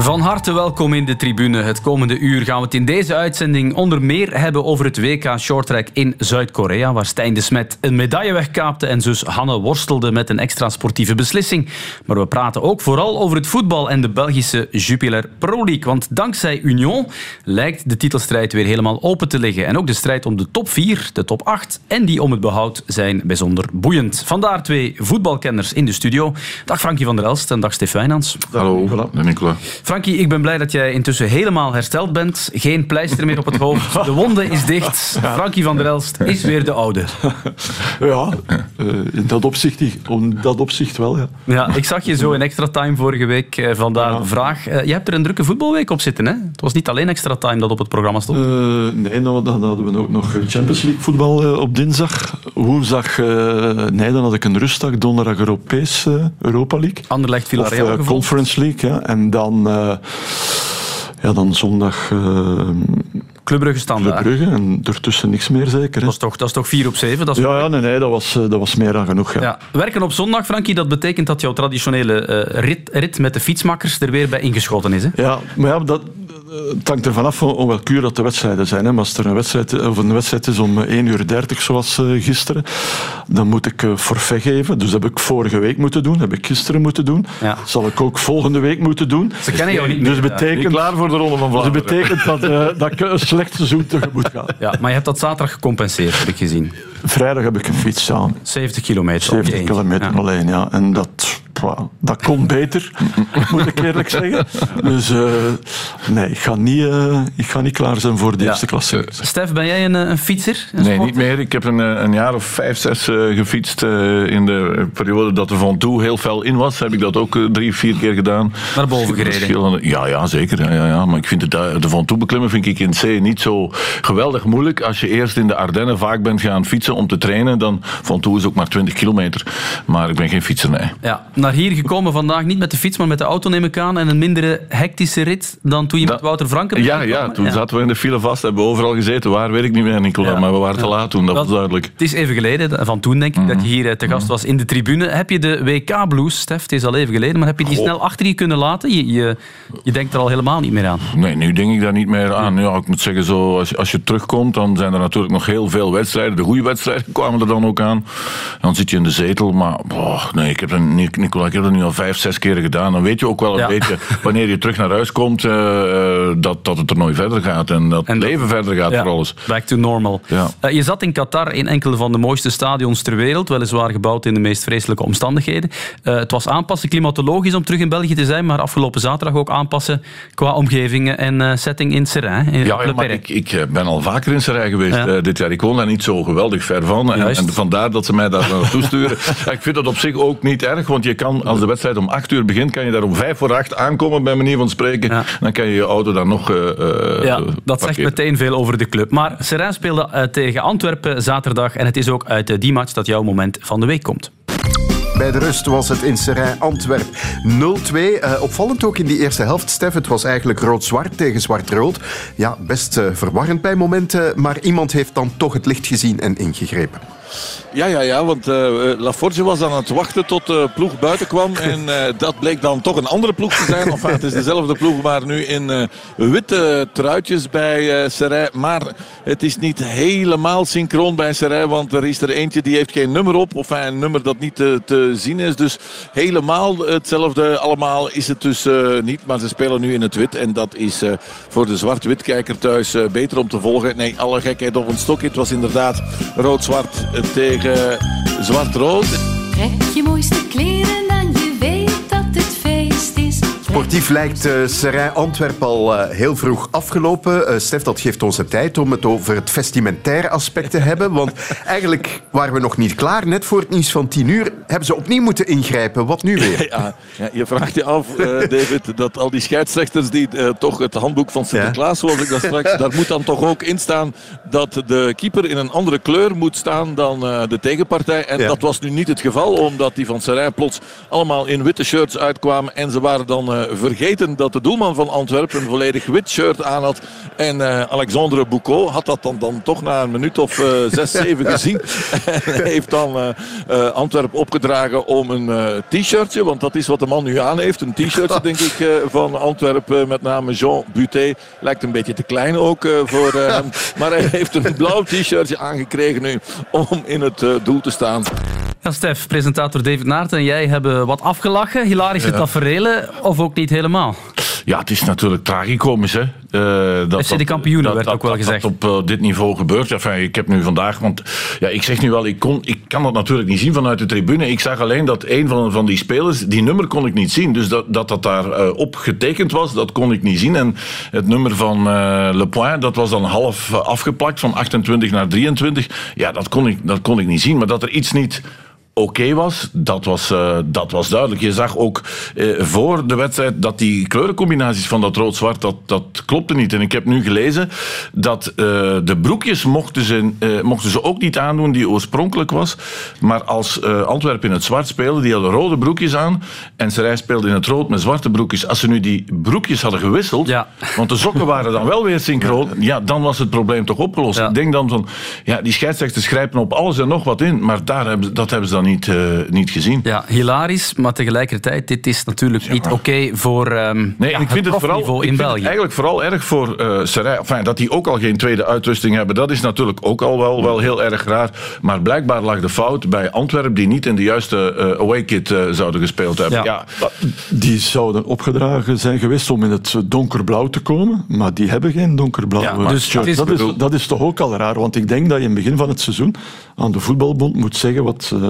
Van harte welkom in de tribune. Het komende uur gaan we het in deze uitzending onder meer hebben over het WK Shorttrack in Zuid-Korea, waar Stijn de Smet een medaille wegkaapte en zus Hanne worstelde met een extra sportieve beslissing. Maar we praten ook vooral over het voetbal en de Belgische Jupiler Pro League, want dankzij Union lijkt de titelstrijd weer helemaal open te liggen. En ook de strijd om de top 4, de top 8 en die om het behoud zijn bijzonder boeiend. Vandaar twee voetbalkenners in de studio. Dag Frankie van der Elst en dag Stef Wijnands. Hallo, Nicola. Frankie, ik ben blij dat jij intussen helemaal hersteld bent. Geen pleister meer op het hoofd. De wonde is dicht. Frankie van der Elst is weer de oude. Ja, uh, in dat opzicht, dat opzicht wel, ja. Ja, ik zag je zo in extra time vorige week. Uh, vandaar ja. de vraag. Uh, je hebt er een drukke voetbalweek op zitten, hè? Het was niet alleen extra time dat op het programma stond. nee, nou, dan hadden we ook nog Champions League voetbal op dinsdag. Woensdag, nee, dan had ik een rustdag. Donderdag Europees Europa League. Anderlecht Villarreal Of Conference League, ja. En dan ja, dan zondag... Uh, Club Brugge standaard. Club Brugge en ertussen niks meer zeker. Dat is toch, dat is toch vier op zeven? Dat is ja, ja, nee, nee dat, was, dat was meer dan genoeg. Ja. ja. Werken op zondag, Frankie, dat betekent dat jouw traditionele uh, rit, rit met de fietsmakkers er weer bij ingeschoten is. Hè? Ja, maar ja, dat, het hangt ervan af om welk uur dat de wedstrijden zijn. Hè. Maar als er een wedstrijd, of een wedstrijd is om 1 uur 30, zoals uh, gisteren, dan moet ik uh, forfait geven. Dus dat heb ik vorige week moeten doen, heb ik gisteren moeten doen. Ja. zal ik ook volgende week moeten doen. Ze kennen jou niet Dus betekent, klaar voor de Ronde van Vlaanderen. Dus betekent dat, uh, dat ik een slecht seizoen tegemoet ga. Ja, maar je hebt dat zaterdag gecompenseerd, heb ik gezien. Vrijdag heb ik een fiets aan. 70 kilometer. 70 kilometer ja. alleen, ja. En dat dat kon beter, moet ik eerlijk zeggen. Dus uh, nee, ik ga, niet, uh, ik ga niet klaar zijn voor de ja. eerste klasse. Stef, ben jij een, een fietser? Een nee, niet meer. Ik heb een, een jaar of vijf, zes uh, gefietst in de periode dat de Van Toe heel fel in was. Heb ik dat ook drie, vier keer gedaan. Naar boven gereden? Ja, ja zeker. Ja, ja, ja. Maar ik vind het, de Van Toe beklimmen vind ik in C niet zo geweldig moeilijk. Als je eerst in de Ardennen vaak bent gaan fietsen om te trainen, dan Van Toe is ook maar 20 kilometer. Maar ik ben geen fietser, nee. Ja, naar hier gekomen vandaag niet met de fiets, maar met de auto neem ik aan. En een mindere hectische rit dan toen je met Wouter Franken Ja, ja, toen zaten we in de file vast, hebben we overal gezeten. Waar weet ik niet meer, Nicola, ja. maar we waren te laat toen, dat was duidelijk. Het is even geleden, van toen denk ik, dat je hier te gast was in de tribune. Heb je de WK-blues, Stef, het is al even geleden, maar heb je die snel achter je kunnen laten? Je, je, je, denkt er al helemaal niet meer aan. Nee, nu denk ik daar niet meer aan. Ja, ik moet zeggen, zo, als, als je terugkomt, dan zijn er natuurlijk nog heel veel wedstrijden. De goede wedstrijden kwamen er dan ook aan. Dan zit je in de zetel, maar nee, ik heb er, Nicola, ik heb er nu al vijf, zes keren gedaan. Dan weet je ook wel een ja. beetje, wanneer je terug naar huis komt, uh, dat, dat het er nooit verder gaat. En dat het leven verder gaat ja, voor alles. Back to normal. Ja. Uh, je zat in Qatar in enkele van de mooiste stadions ter wereld. Weliswaar gebouwd in de meest vreselijke omstandigheden. Uh, het was aanpassen klimatologisch om terug in België te zijn. Maar afgelopen zaterdag ook aanpassen qua omgevingen en setting in Seraing. In ja, ja, maar ik, ik, ben al vaker in Seraing geweest dit jaar. Ik woon daar niet zo geweldig ver van. En, en vandaar dat ze mij daar naartoe sturen. ik vind dat op zich ook niet erg. Want je kan, als de wedstrijd om acht uur begint, kan je daar om vijf voor acht aankomen, bij manier van spreken. Ja. Dan kan je je auto dan nog. Uh, ja, dat parkeren. zegt meteen veel over de club. Maar Serijn speelde uh, tegen Antwerpen zaterdag. En het is ook uit uh, die match dat jouw moment van de week komt. Bij de rust was het in Serijn Antwerp 0-2. Uh, opvallend ook in die eerste helft, Stef. Het was eigenlijk rood-zwart tegen zwart-rood. Ja, best uh, verwarrend bij momenten. Maar iemand heeft dan toch het licht gezien en ingegrepen. Ja, ja, ja, want uh, Laforge was aan het wachten tot de ploeg buiten kwam. En uh, dat bleek dan toch een andere ploeg te zijn. Enfin, het is dezelfde ploeg, maar nu in uh, witte truitjes bij uh, Serij. Maar het is niet helemaal synchroon bij Serij, want er is er eentje die heeft geen nummer op. Of een nummer dat niet te, te zien is. Dus helemaal hetzelfde allemaal is het dus niet. Maar ze spelen nu in het wit. En dat is voor de zwart-wit-kijker thuis beter om te volgen. Nee, alle gekheid op een stokje. Het was inderdaad rood-zwart tegen zwart-rood. Trek je mooiste kleren Sportief lijkt uh, Serijn Antwerp al uh, heel vroeg afgelopen. Uh, Stef, dat geeft ons de tijd om het over het vestimentaire aspect te hebben. Want eigenlijk waren we nog niet klaar. Net voor het nieuws van tien uur hebben ze opnieuw moeten ingrijpen. Wat nu weer? Ja, ja je vraagt je af, David, dat al die scheidsrechters die toch het handboek van Sinterklaas, zoals ik dat straks, daar moet dan toch ook in staan dat de keeper in een andere kleur moet staan dan de tegenpartij. En ja. dat was nu niet het geval, omdat die van Serijn plots allemaal in witte shirts uitkwamen en ze waren dan vergeten dat de doelman van Antwerpen een volledig wit shirt aan had. En eh, Alexandre Boucault had dat dan, dan toch na een minuut of eh, zes, zeven gezien. en heeft dan eh eh, Antwerpen opgedragen om een eh, t-shirtje, want dat is wat de man nu aan heeft. Een t-shirtje, denk ik, eh, van Antwerpen met name Jean Buté. Lijkt een beetje te klein ook eh, voor eh, hem. Maar hij heeft een blauw t-shirtje aangekregen nu om in het eh, doel te staan. Ja, Stef, presentator David Naarten en jij hebben wat afgelachen. Hilarische taferelen, of ook niet helemaal? Ja, het is natuurlijk tragicomisch. Hè? Eh, dat, FC de kampioenen werd ook wel gezegd. Dat op eh, dit niveau gebeurt. Enfin, ik heb nu vandaag, want ja, ik zeg nu wel, ik, kon, ik kan dat natuurlijk niet zien vanuit de tribune. Ik zag alleen dat een van, van die spelers, die nummer kon ik niet zien. Dus dat dat, dat daar eh, op getekend was, dat kon ik niet zien. En het nummer van Le Point, dat was dan half afgeplakt, van 28 naar 23. Ja, dat kon ik, dat kon ik niet zien. Maar dat er iets niet oké was, dat was, eh, dat was duidelijk. Je zag ook eh, voor de wedstrijd dat die kleurencombinaties van dat rood-zwart, dat, dat klopte niet. En ik heb nu gelezen dat eh, de broekjes mochten ze, eh, mochten ze ook niet aandoen die oorspronkelijk was. Maar als eh, Antwerpen in het zwart speelde, die hadden rode broekjes aan. En Serij speelde in het rood met zwarte broekjes. Als ze nu die broekjes hadden gewisseld, Ja. want de sokken waren dan wel weer synchroon, ja, dan was het probleem toch opgelost. Ja. Ik denk dan van, ja, die scheidsrechters grijpen op alles en nog wat in, maar daar hebben, dat hebben ze dan niet, eh, niet gezien. Ja, hilarisch, maar tegelijkertijd, dit is natuurlijk niet oké voor ehm Nee, ja, ik vind het vooral profniveau ik in vind het België. eigenlijk vooral erg voor eh Serij. Enfin, dat die ook al geen tweede uitrusting hebben, dat is natuurlijk ook al wel, wel heel erg raar. Maar blijkbaar lag de fout bij Antwerpen, die niet in de juiste eh, away kit zouden gespeeld hebben. Ja. Ja. Die zouden opgedragen zijn geweest om in het donkerblauw te komen, maar die hebben geen donkerblauw. Ja, dus shirt. het is- dat, is, dat is toch ook al raar, want ik denk dat je in het begin van het seizoen aan de voetbalbond moet zeggen wat, eh,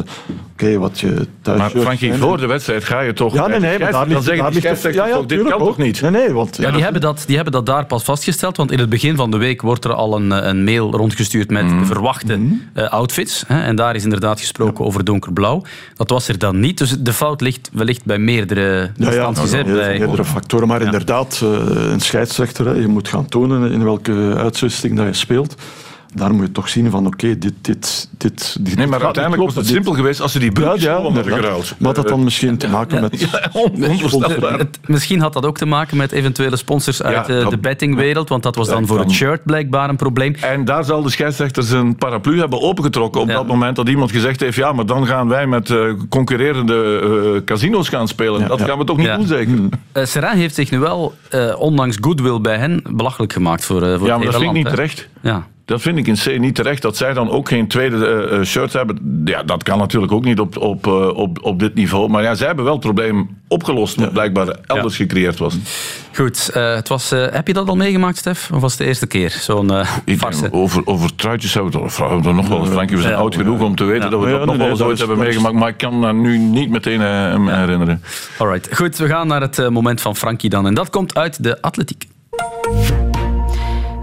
oké, wat je thuis Maar Frankie, voor de wedstrijd ga je toch... Ja, nee, nee, maar daar dan ligt, zeggen daar die ligt de- toch, dit kan ook. toch niet? Nee, nee, want Ja, die hebben, dat, die hebben dat daar pas vastgesteld, want in het begin van de week wordt er al een, eh, een mail rondgestuurd met Mhm. de verwachte eh, outfits. Hè, en daar is inderdaad gesproken over donkerblauw. Dat was er dan niet, dus de fout ligt wellicht bij meerdere Ja, ja, instanties. meerdere, bij- meerdere factoren. Maar inderdaad, eh, een scheidsrechter, hè, je moet gaan tonen in welke uitzusting dat je speelt. Daar moet je toch zien van, oké, dit, dit, dit, dit... Nee, maar uiteindelijk was het simpel geweest als ze die broekjes ja, ja, geruild. Maar dat dan misschien te maken met... Ja, onvoorstelbaar. Misschien had dat ook te maken met eventuele sponsors uit Ja, eh, dat- de bettingwereld, want dat was dan voor het shirt blijkbaar een probleem. En daar zal de scheidsrechter zijn paraplu hebben opengetrokken op Ja. dat moment dat iemand gezegd heeft, ja, maar dan gaan wij met eh, concurrerende eh, casino's gaan spelen. dat ja. gaan we toch niet Ja. doen, zeker? Serra heeft zich nu wel, eh, ondanks goodwill bij hen, belachelijk gemaakt voor, eh, voor Ja, het maar dat vind ik niet terecht. Ja. Dat vind ik in C niet terecht. Dat zij dan ook geen tweede eh, eh, shirt hebben. Ja, dat kan natuurlijk ook niet op, op, eh, op, op dit niveau. Maar ja, zij hebben wel het probleem opgelost. Wat blijkbaar elders gecreëerd was. Goed, het was, heb je dat al meegemaakt, Stef? Of was het de eerste keer? Zo'n over, over truitjes hebben we het al- nog wel eens. Frankie, we zijn oud genoeg om te weten dat we dat nog wel eens dat ooit hebben dat meegemaakt. Maar ik kan me nu niet meteen me herinneren. Alright, goed, we gaan naar het moment van Frankie dan. En dat komt uit de atletiek.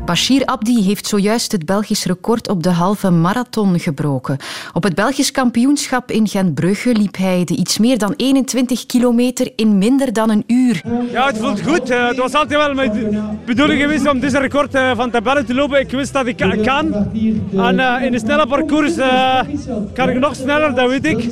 Bashir Abdi heeft zojuist het Belgisch record op de halve marathon gebroken. Op het Belgisch kampioenschap in Gentbrugge liep hij de iets meer dan 21 kilometer in minder dan een uur. Ja, het voelt goed. Eh, Het was altijd wel mijn bedoeling geweest om deze record eh, van tabelle te lopen. Ik wist dat ik ka- kan. En eh, in een snelle parcours kan ik nog sneller, dat weet ik.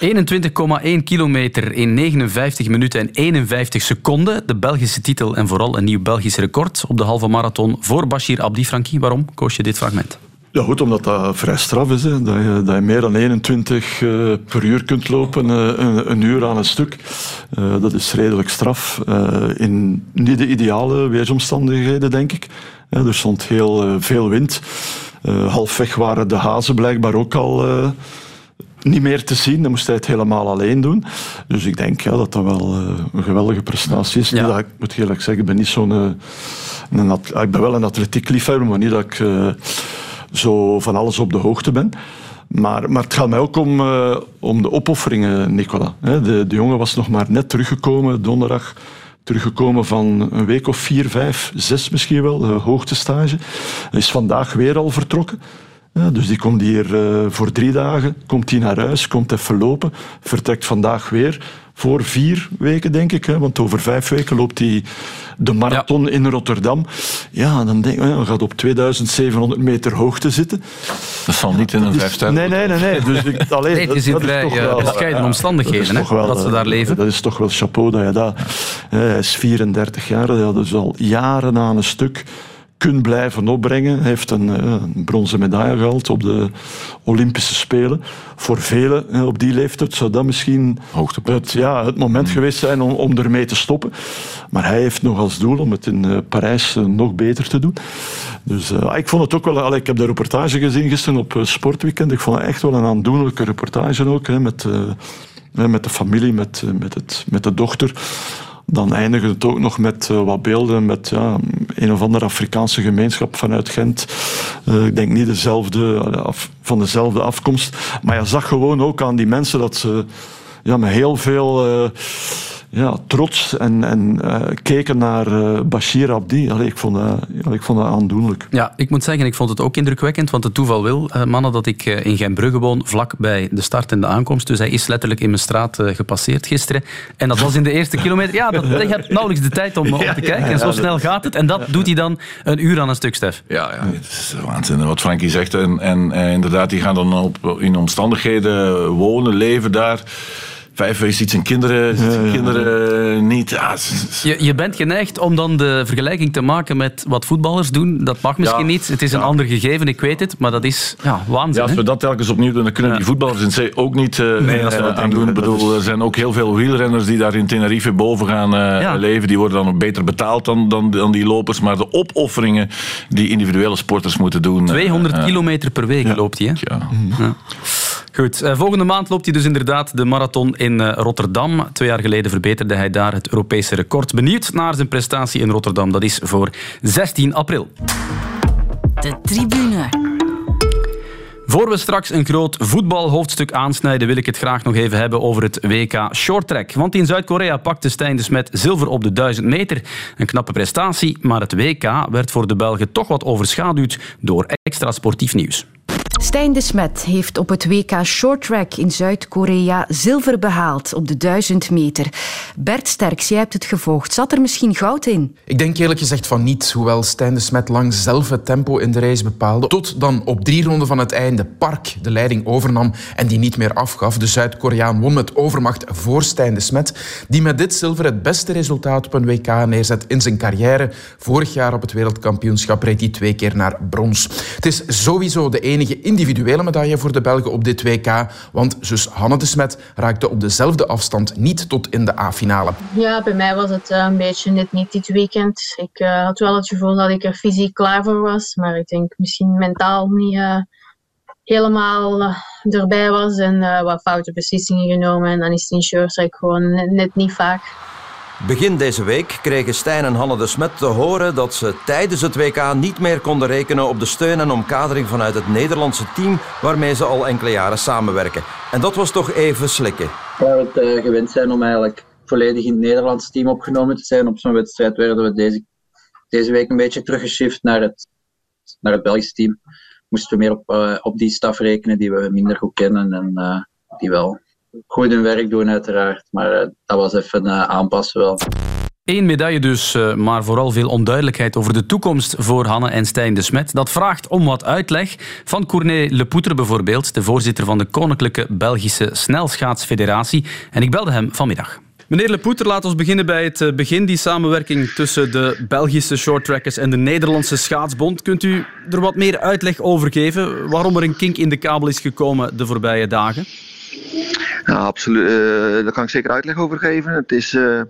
21,1 kilometer in 59 minuten en 51 seconden. De Belgische titel en vooral een nieuw Belgisch record op de halve marathon voor Bashir Abdi. Frankie, waarom koos je dit fragment? Ja, goed, omdat dat vrij straf is. Hè. Dat, je, dat je meer dan 21 eh, per uur kunt lopen, eh, een, uur aan een stuk. Eh, dat is redelijk straf. In niet de ideale weersomstandigheden, denk ik. Er stond heel veel wind. Halfweg waren de hazen blijkbaar ook al niet meer te zien. Dan moest hij het helemaal alleen doen. Dus ik denk ja, dat dat wel eh, een geweldige prestatie is. Ja. Dat ik moet eerlijk zeggen, ik ben niet zo'n... eh, een ik ben wel een atletiekliefhebber, maar niet dat ik... eh, zo van alles op de hoogte ben. Maar, maar het gaat mij ook om, om de opofferingen, Nicola. De, de jongen was nog maar net teruggekomen, donderdag teruggekomen van een week of vier, vijf, zes misschien wel, de hoogtestage. Hij is vandaag weer al vertrokken. Ja, dus die komt hier eh, voor drie dagen, komt hij naar huis, komt even lopen, vertrekt vandaag weer voor vier weken, denk ik. Hè, want over vijf weken loopt hij de marathon in Rotterdam. Ja, dan denk ik, hij gaat op 2700 meter hoogte zitten. Dat zal niet in een Dat is- vijfster. Nee, nee, nee. nee. Dus ik, allee, Nee, het is in dat- dat vrij, toch eh, wel- bescheiden omstandigheden, dat, is wel, dat ze eh, daar leven. Dat is toch wel chapeau dat je dat... Hij is 34 jaar, dat je dus al jaren aan een stuk kunt blijven opbrengen. Hij heeft een, eh, een bronzen medaille gehaald op de Olympische Spelen. Voor velen hè, op die leeftijd zou dat misschien Hoogtepunt. het, ja, het moment geweest zijn om, om ermee te stoppen. Maar hij heeft nog als doel om het in eh, Parijs eh, nog beter te doen. Dus eh, ik vond het ook wel... ik heb de reportage gezien gisteren op eh, Sportweekend. Ik vond het echt wel een aandoenlijke reportage ook. Hè, met, eh, met de familie, met, eh, met, het, met de dochter. Dan eindigde het ook nog met eh, wat beelden met ja, een of andere Afrikaanse gemeenschap vanuit Gent. Eh, ik denk niet dezelfde, eh, af- van dezelfde afkomst. Maar je zag gewoon ook aan die mensen dat ze ja, met heel veel ja, trots en, en eh, keken naar eh, Bashir Abdi. Allee, ik, vond dat, ja, ik vond dat aandoenlijk. Ja, ik moet zeggen, ik vond het ook indrukwekkend, want het toeval wil, eh, mannen, dat ik in Genbrugge woon, vlak bij de start en de aankomst. Dus hij is letterlijk in mijn straat gepasseerd gisteren. En dat was in de eerste kilometer. Ja, dat, je hebt nauwelijks de tijd om, om te kijken. En zo snel gaat het. En dat doet hij dan een uur aan een stuk, Stef. Ja, ja, het is waanzinnig wat Frankie zegt. En, en, en inderdaad, die gaan dan op, in omstandigheden wonen, leven daar. Vijf is iets en kinderen, kinderen niet. Ja, Je, je bent geneigd om dan de vergelijking te maken met wat voetballers doen. Dat mag misschien Ja. niet. Het is een Ja. ander gegeven, ik weet het. Maar dat is ja, Ja, waanzin. als hè? we dat telkens opnieuw doen, dan kunnen Ja. die voetballers in zee ook niet eh, Nee, dat eh, aan doen. Ik bedoel, er zijn ook heel veel wielrenners die daar in Tenerife boven gaan eh, Ja. leven. Die worden dan ook beter betaald dan, dan, dan die lopers. Maar de opofferingen die individuele sporters moeten doen... eh, 200 eh, kilometer per week loopt hij. Hè? Ja. Goed, eh, volgende maand loopt hij dus inderdaad de marathon in eh, Rotterdam. Twee jaar geleden verbeterde hij daar het Europese record. Benieuwd naar zijn prestatie in Rotterdam. Dat is voor 16 april. De tribune. Voor we straks een groot voetbalhoofdstuk aansnijden, wil ik het graag nog even hebben over het WK Shorttrack. Want in Zuid-Korea pakte Stijn de Smet zilver op de 1000 meter. Een knappe prestatie, maar het WK werd voor de Belgen toch wat overschaduwd door extra sportief nieuws. Stijn de Smet heeft op het WK Shorttrack in Zuid-Korea zilver behaald op de 1000 meter. Bert Sterks, jij hebt het gevolgd. Zat er misschien goud in? Ik denk eerlijk gezegd van niet, hoewel Stijn de Smet lang zelf het tempo in de race bepaalde. Tot dan op drie ronden van het einde Park de leiding overnam en die niet meer afgaf. De Zuid-Koreaan won met overmacht voor Stijn de Smet, die met dit zilver het beste resultaat op een WK neerzet in zijn carrière. Vorig jaar op het wereldkampioenschap reed hij twee keer naar brons. Het is sowieso de enige individuele medaille voor de Belgen op dit WK, want zus Hanne de Smet raakte op dezelfde afstand niet tot in de A-finale. Ja, bij mij was het eh, een beetje net niet dit weekend. Ik eh, had wel het gevoel dat ik er fysiek klaar voor was, maar ik denk misschien mentaal niet eh, helemaal erbij was en wat foute beslissingen genomen. En dan is het in track gewoon net niet vaak. Begin deze week kregen Stijn en Hanne de Smet te horen dat ze tijdens het WK niet meer konden rekenen op de steun en omkadering vanuit het Nederlandse team waarmee ze al enkele jaren samenwerken. En dat was toch even slikken. Waar we het eh, gewend zijn om eigenlijk volledig in het Nederlandse team opgenomen te zijn op zo'n wedstrijd, werden we deze, deze week een beetje teruggeshift naar het, naar het Belgische team. Moesten we meer op, eh, op die staf rekenen die we minder goed kennen en eh, die wel goed hun werk doen uiteraard. Maar eh, dat was even eh, aanpassen wel. Eén medaille dus, eh, maar vooral veel onduidelijkheid over de toekomst voor Hanne en Stijn de Smet. Dat vraagt om wat uitleg van Cournet Lepoutre bijvoorbeeld, de voorzitter van de Koninklijke Belgische Snelschaatsfederatie. En ik belde hem vanmiddag. Meneer Lepoutre, laten we beginnen bij het begin. Die samenwerking tussen de Belgische shorttrackers en de Nederlandse schaatsbond. Kunt u er wat meer uitleg over geven waarom er een kink in de kabel is gekomen de voorbije dagen? Absoluut. eh, daar kan ik zeker uitleg over geven. Het is eh,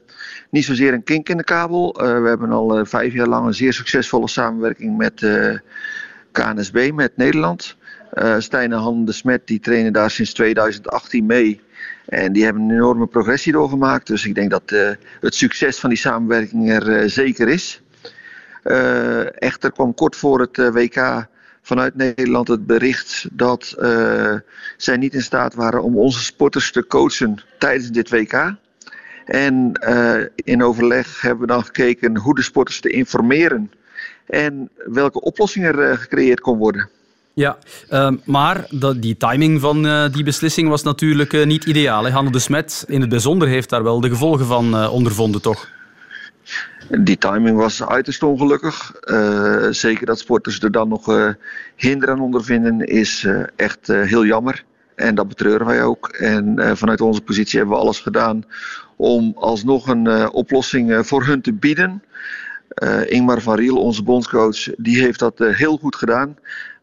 niet zozeer een kink in de kabel. Eh, we hebben al vijf jaar lang een zeer succesvolle samenwerking met KNSB, met Nederland. Stijn en Han de Smet die trainen daar sinds 2018 mee. En die hebben een enorme progressie doorgemaakt. Dus ik denk dat het succes van die samenwerking er zeker is. Echter kwam kort voor het WK vanuit Nederland het bericht dat eh, zij niet in staat waren om onze sporters te coachen tijdens dit WK. En eh, in overleg hebben we dan gekeken hoe de sporters te informeren en welke oplossing er eh, gecreëerd kon worden. Ja, ehm, maar die timing van die beslissing was natuurlijk niet ideaal. Hanne de Smet in het bijzonder heeft daar wel de gevolgen van ondervonden, toch? Die timing was uiterst ongelukkig. Eh, zeker dat sporters er dan nog eh hinder aan ondervinden is eh, echt heel jammer. En dat betreuren wij ook. En vanuit onze positie hebben we alles gedaan om alsnog een oplossing voor hun te bieden. Ingmar van Riel, onze bondscoach, die heeft dat heel goed gedaan.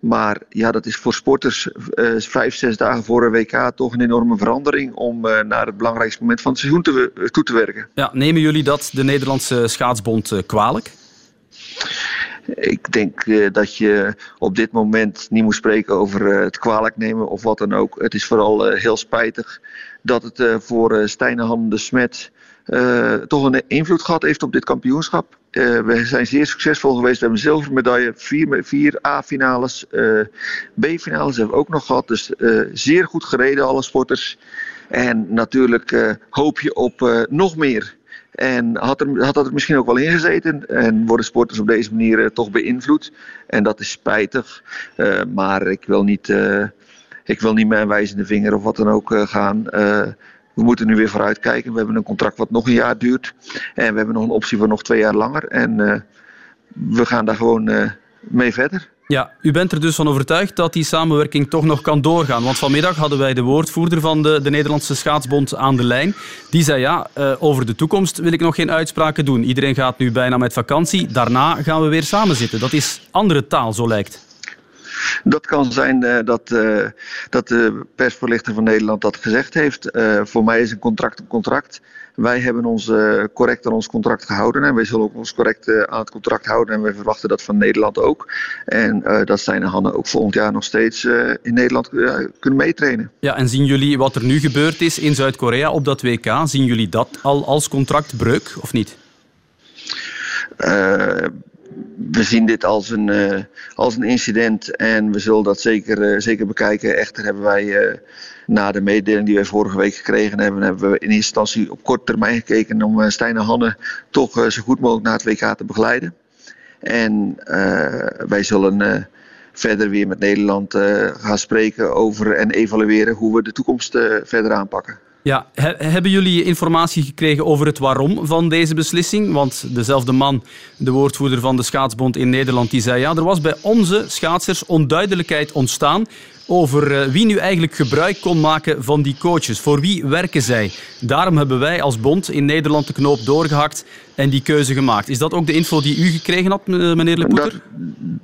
Maar ja, dat is voor sporters eh, vijf, zes dagen voor een WK toch een enorme verandering om eh, naar het belangrijkste moment van het seizoen te, we- toe te werken. Ja, nemen jullie dat de Nederlandse schaatsbond eh, kwalijk? Ik denk eh, dat je op dit moment niet moet spreken over eh, het kwalijk nemen of wat dan ook. Het is vooral eh, heel spijtig dat het eh, voor eh Stijnehan de Smet eh, toch een invloed gehad heeft op dit kampioenschap. Eh, we zijn zeer succesvol geweest. We hebben een zilveren medaille, vier, A-finales, eh, B-finales hebben we ook nog gehad. Dus eh, zeer goed gereden, alle sporters. En natuurlijk hoop je op nog meer. En had, er, had dat er misschien ook wel in gezeten. En worden sporters op deze manier toch beïnvloed. En dat is spijtig. Maar ik wil niet, ik wil niet mijn wijzende vinger of wat dan ook gaan. We moeten nu weer vooruit kijken. We hebben een contract wat nog een jaar duurt. En we hebben nog een optie voor nog twee jaar langer. En eh, we gaan daar gewoon eh, mee verder. Ja, u bent er dus van overtuigd dat die samenwerking toch nog kan doorgaan. Want vanmiddag hadden wij de woordvoerder van de, de Nederlandse Schaatsbond aan de lijn. Die zei ja, eh, over de toekomst wil ik nog geen uitspraken doen. Iedereen gaat nu bijna met vakantie. Daarna gaan we weer samen zitten. Dat is andere taal, zo lijkt. Dat kan zijn eh, dat, eh, dat de persvoorlichter van Nederland dat gezegd heeft. Eh, voor mij is een contract een contract. Wij hebben ons correct aan ons contract gehouden en wij zullen ook ons correct aan het contract houden. En wij verwachten dat van Nederland ook. En dat zijn Hanne ook volgend jaar nog steeds in Nederland kunnen meetrainen. Ja, en zien jullie wat er nu gebeurd is in Zuid-Korea op dat WK? Zien jullie dat al als contractbreuk of niet? We zien dit als een, eh, als een incident en we zullen dat zeker, eh, zeker bekijken. Echter hebben wij eh, na de mededeling die wij vorige week gekregen hebben, hebben we in eerste instantie op korte termijn gekeken om Stijn en Hanne toch zo goed mogelijk naar het WK te begeleiden. En wij zullen verder weer met Nederland gaan spreken over en evalueren hoe we de toekomst verder aanpakken. Ja, he- hebben jullie informatie gekregen over het waarom van deze beslissing? Want dezelfde man, de woordvoerder van de schaatsbond in Nederland, die zei ja, er was bij onze schaatsers onduidelijkheid ontstaan over eh, wie nu eigenlijk gebruik kon maken van die coaches. Voor wie werken zij? Daarom hebben wij als bond in Nederland de knoop doorgehakt en die keuze gemaakt. Is dat ook de info die u gekregen had, meneer Lepoeter?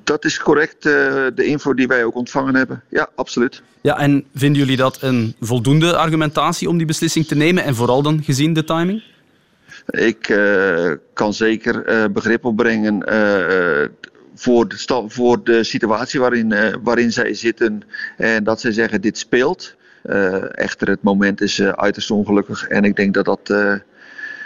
Dat is correct, eh, de info die wij ook ontvangen hebben. Ja, absoluut. Ja, en vinden jullie dat een voldoende argumentatie om die beslissing te nemen en vooral dan gezien de timing? Ik eh, kan zeker begrip opbrengen voor, de voor de situatie waarin, eh, waarin zij zitten en dat zij zeggen dit speelt. Eh, echter, het moment is eh, uiterst ongelukkig en ik denk dat dat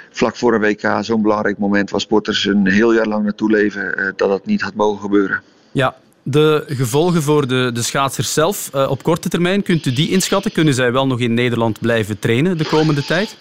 vlak voor een WK zo'n belangrijk moment waar sporters een heel jaar lang naartoe leven, dat dat niet had mogen gebeuren. Ja, de gevolgen voor de, de schaatsers zelf op korte termijn, kunt u die inschatten? Kunnen zij wel nog in Nederland blijven trainen de komende tijd?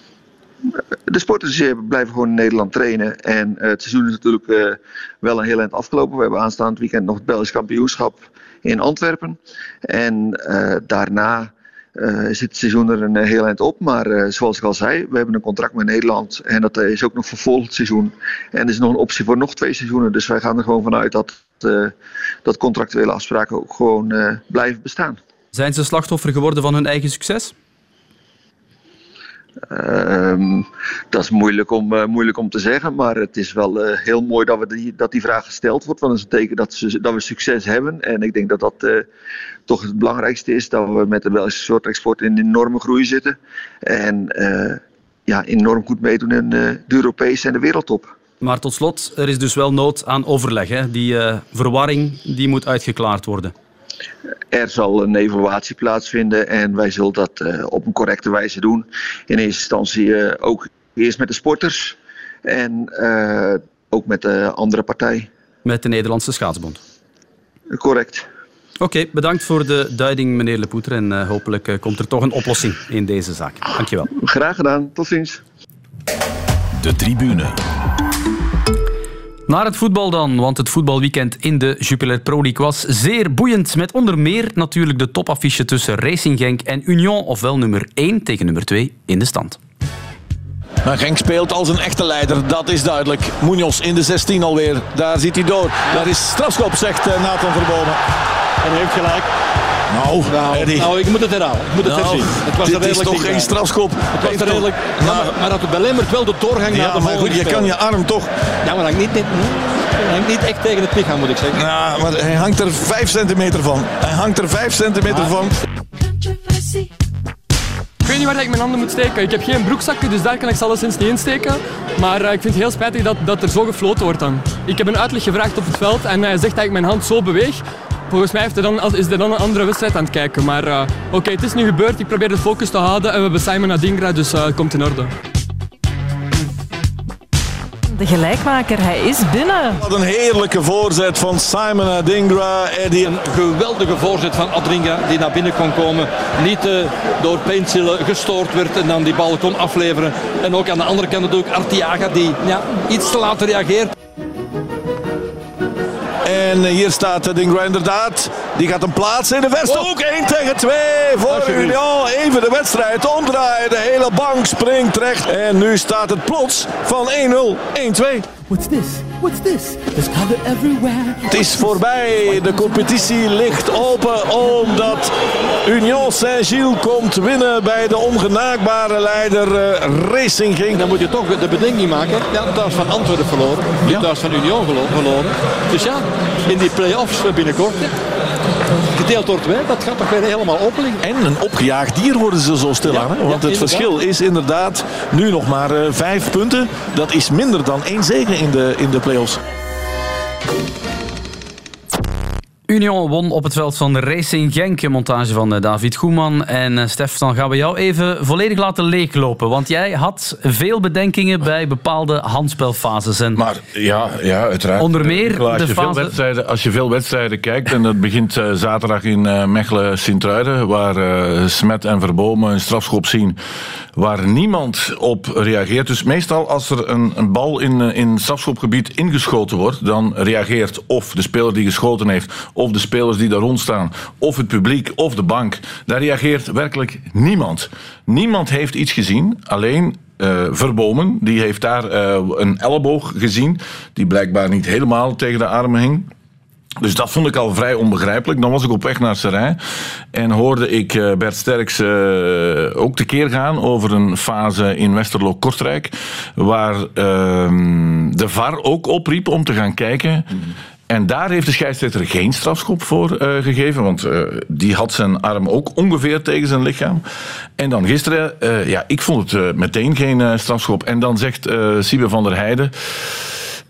De sporters eh, blijven gewoon in Nederland trainen. En eh, het seizoen is natuurlijk eh, wel een heel eind afgelopen. We hebben aanstaand weekend nog het Belgisch kampioenschap in Antwerpen. En daarna eh, zit het seizoen er een heel eind op. Maar zoals ik al zei, we hebben een contract met Nederland. En dat is ook nog voor volgend seizoen. En er is nog een optie voor nog twee seizoenen. Dus wij gaan er gewoon vanuit dat, dat contractuele afspraken ook gewoon blijven bestaan. Zijn ze slachtoffer geworden van hun eigen succes? Ehm, dat is moeilijk om, eh, moeilijk om te zeggen, maar het is wel eh, heel mooi dat, we die, dat die vraag gesteld wordt. Want dat is een teken dat, ze, dat we succes hebben. En ik denk dat dat eh, toch het belangrijkste is, dat we met de Belgische soortexport in een enorme groei zitten. En ja, enorm goed meedoen in de Europese en de wereldtop. Maar tot slot, er is dus wel nood aan overleg. Hè? Die verwarring die moet uitgeklaard worden. Er zal een evaluatie plaatsvinden en wij zullen dat eh, op een correcte wijze doen. In eerste instantie eh, ook eerst met de sporters en eh, ook met de andere partij. Met de Nederlandse Schaatsbond. Correct. Oké, bedankt voor de duiding, meneer Lepoeter. En eh, hopelijk komt er toch een oplossing in deze zaak. Dankjewel. Graag gedaan. Tot ziens. De tribune. Naar het voetbal dan, want het voetbalweekend in de Jupiler Pro League was zeer boeiend. Met onder meer natuurlijk de topaffiche tussen Racing Genk en Union, ofwel nummer 1 tegen nummer 2 in de stand. Maar Genk speelt als een echte leider, dat is duidelijk. Munoz in de 16 alweer, daar zit hij door. Daar is strafschop, zegt eh, Nathan Verbomen. En hij heeft gelijk. Nou, Nou, Eddie. nou, ik moet het herhalen. Ik moet het Nou, herzien. Het was dit er is redelijk toch geen strafschop? Het was toch- redelijk... Ja, maar, maar dat belemmert wel de doorgang Ja, naar de maar goed, je kan je arm toch... Ja, maar hangt niet, niet, hangt niet echt tegen het lichaam, moet ik zeggen. Ja, maar hij hangt er 5 centimeter van. Hij hangt er 5 centimeter van. Ik weet niet waar ik mijn handen moet steken. Ik heb geen broekzakken, dus daar kan ik ze alleszins niet insteken. Maar eh, ik vind het heel spijtig dat, dat er zo gefloten wordt dan. Ik heb een uitleg gevraagd op het veld en hij zegt dat ik mijn hand zo beweeg. Volgens mij heeft hij dan, is hij dan een andere wedstrijd aan het kijken. Maar eh, oké, het is nu gebeurd. Ik probeer de focus te houden en we hebben Simon Adingra, dus eh, het komt in orde. De gelijkmaker, hij is binnen. Wat een heerlijke voorzet van Simon Adingra. Eddie. Een geweldige voorzet van Adringa die naar binnen kon komen. Niet eh, door Pencil gestoord werd en dan die bal kon afleveren. En ook aan de andere kant natuurlijk Artiaga die ja, iets te laat reageert. En hier staat Adingra inderdaad. Die gaat hem plaatsen in de vest. Ook 1 tegen 2 voor Union. Even de wedstrijd omdraaien. De hele bank springt terecht. En nu staat het plots van 1-0, 1-2. What's this? What's this? There's color everywhere. Het is voorbij. De competitie ligt open omdat Union Saint-Gilles komt winnen bij de ongenaakbare leider eh, Racing Genk. Dan moet je toch de bedenking maken. Ja, thuis van Antwerpen verloren. Ja. Thuis van Union verloren. Dus ja, in die play-offs binnenkort. Ja, Gedeeld door twee, dat gaat toch weer helemaal open. En een opgejaagd dier worden ze zo stilaan. hè? Want het verschil is inderdaad nu nog maar eh, vijf punten. Dat is minder dan één zege in de, in de play-offs. Union won op het veld van Racing Genk. Een montage van eh, David Goeman. En eh, Stef, dan gaan we jou even volledig laten leeglopen. Want jij had veel bedenkingen bij bepaalde handspelfases. En Maar ja, ja uiteraard. Onder meer Nicola, als, de je veel fase- wedstrijden, als je veel wedstrijden kijkt, en dat begint eh, zaterdag in eh, Mechelen-Sint-Truiden, waar eh, Smet en Verbomen een strafschop zien, waar niemand op reageert. Dus meestal als er een, een bal in, eh, in het strafschopgebied ingeschoten wordt, dan reageert of de speler die geschoten heeft, of de spelers die daar rond staan, of het publiek, of de bank. Daar reageert werkelijk niemand. Niemand heeft iets gezien, alleen eh, Verbomen, die heeft daar eh, een elleboog gezien, die blijkbaar niet helemaal tegen de armen hing. Dus dat vond ik al vrij onbegrijpelijk. Dan was ik op weg naar Serijn en hoorde ik eh, Bert Sterks eh, ook tekeer gaan over een fase in Westerlo-Kortrijk, waar ehm, de VAR ook opriep om te gaan kijken. En daar heeft de scheidsrechter geen strafschop voor eh, gegeven, want eh, die had zijn arm ook ongeveer tegen zijn lichaam. En dan gisteren, eh, ja, ik vond het meteen geen strafschop. En dan zegt Siebe van der Heijden.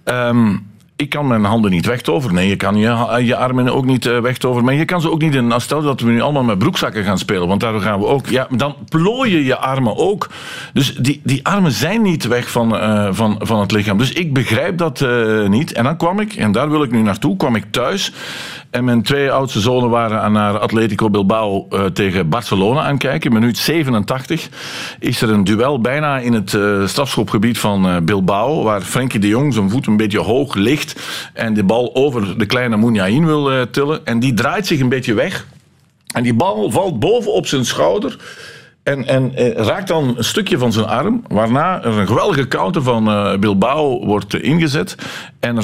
ehm, ik kan mijn handen niet wegtoveren. Nee, je kan je, je armen ook niet eh, wegtoveren. Maar je kan ze ook niet in. Als stel dat we nu allemaal met broekzakken gaan spelen. Want daar gaan we ook. Ja, dan plooien je armen ook. Dus die, die armen zijn niet weg van, eh, van, van het lichaam. Dus ik begrijp dat eh, niet. En dan kwam ik, en daar wil ik nu naartoe, kwam ik thuis. En mijn twee oudste zonen waren aan naar Atletico Bilbao tegen Barcelona aan kijken. Minuut 87 is er een duel bijna in het strafschopgebied van Bilbao. Waar Frenkie de Jong zijn voet een beetje hoog ligt. En de bal over de kleine Muniain wil eh, tillen. En die draait zich een beetje weg. En die bal valt boven op zijn schouder. En, en eh, raakt dan een stukje van zijn arm. Waarna er een geweldige counter van eh, Bilbao wordt eh, ingezet. En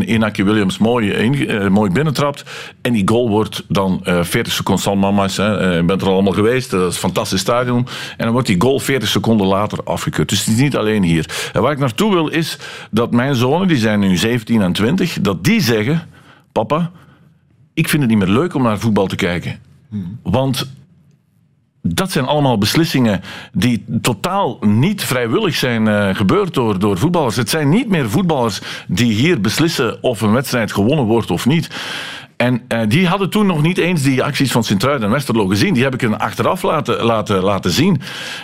uh, Inaki Williams mooi, in, eh, mooi binnentrapt. En die goal wordt dan eh 40 seconden. San Mamas, hè, eh, je bent er allemaal geweest. Dat is een fantastisch stadion. En dan wordt die goal 40 seconden later afgekeurd. Dus het is niet alleen hier. En waar ik naartoe wil is dat mijn zonen, die zijn nu 17 en 20, dat die zeggen: Papa, ik vind het niet meer leuk om naar voetbal te kijken. Want dat zijn allemaal beslissingen die totaal niet vrijwillig zijn uh, gebeurd door, door voetballers. Het zijn niet meer voetballers die hier beslissen of een wedstrijd gewonnen wordt of niet. En uh, die hadden toen nog niet eens die acties van Sint-Truiden en Westerlo gezien. Die heb ik hen achteraf laten, laten, laten zien.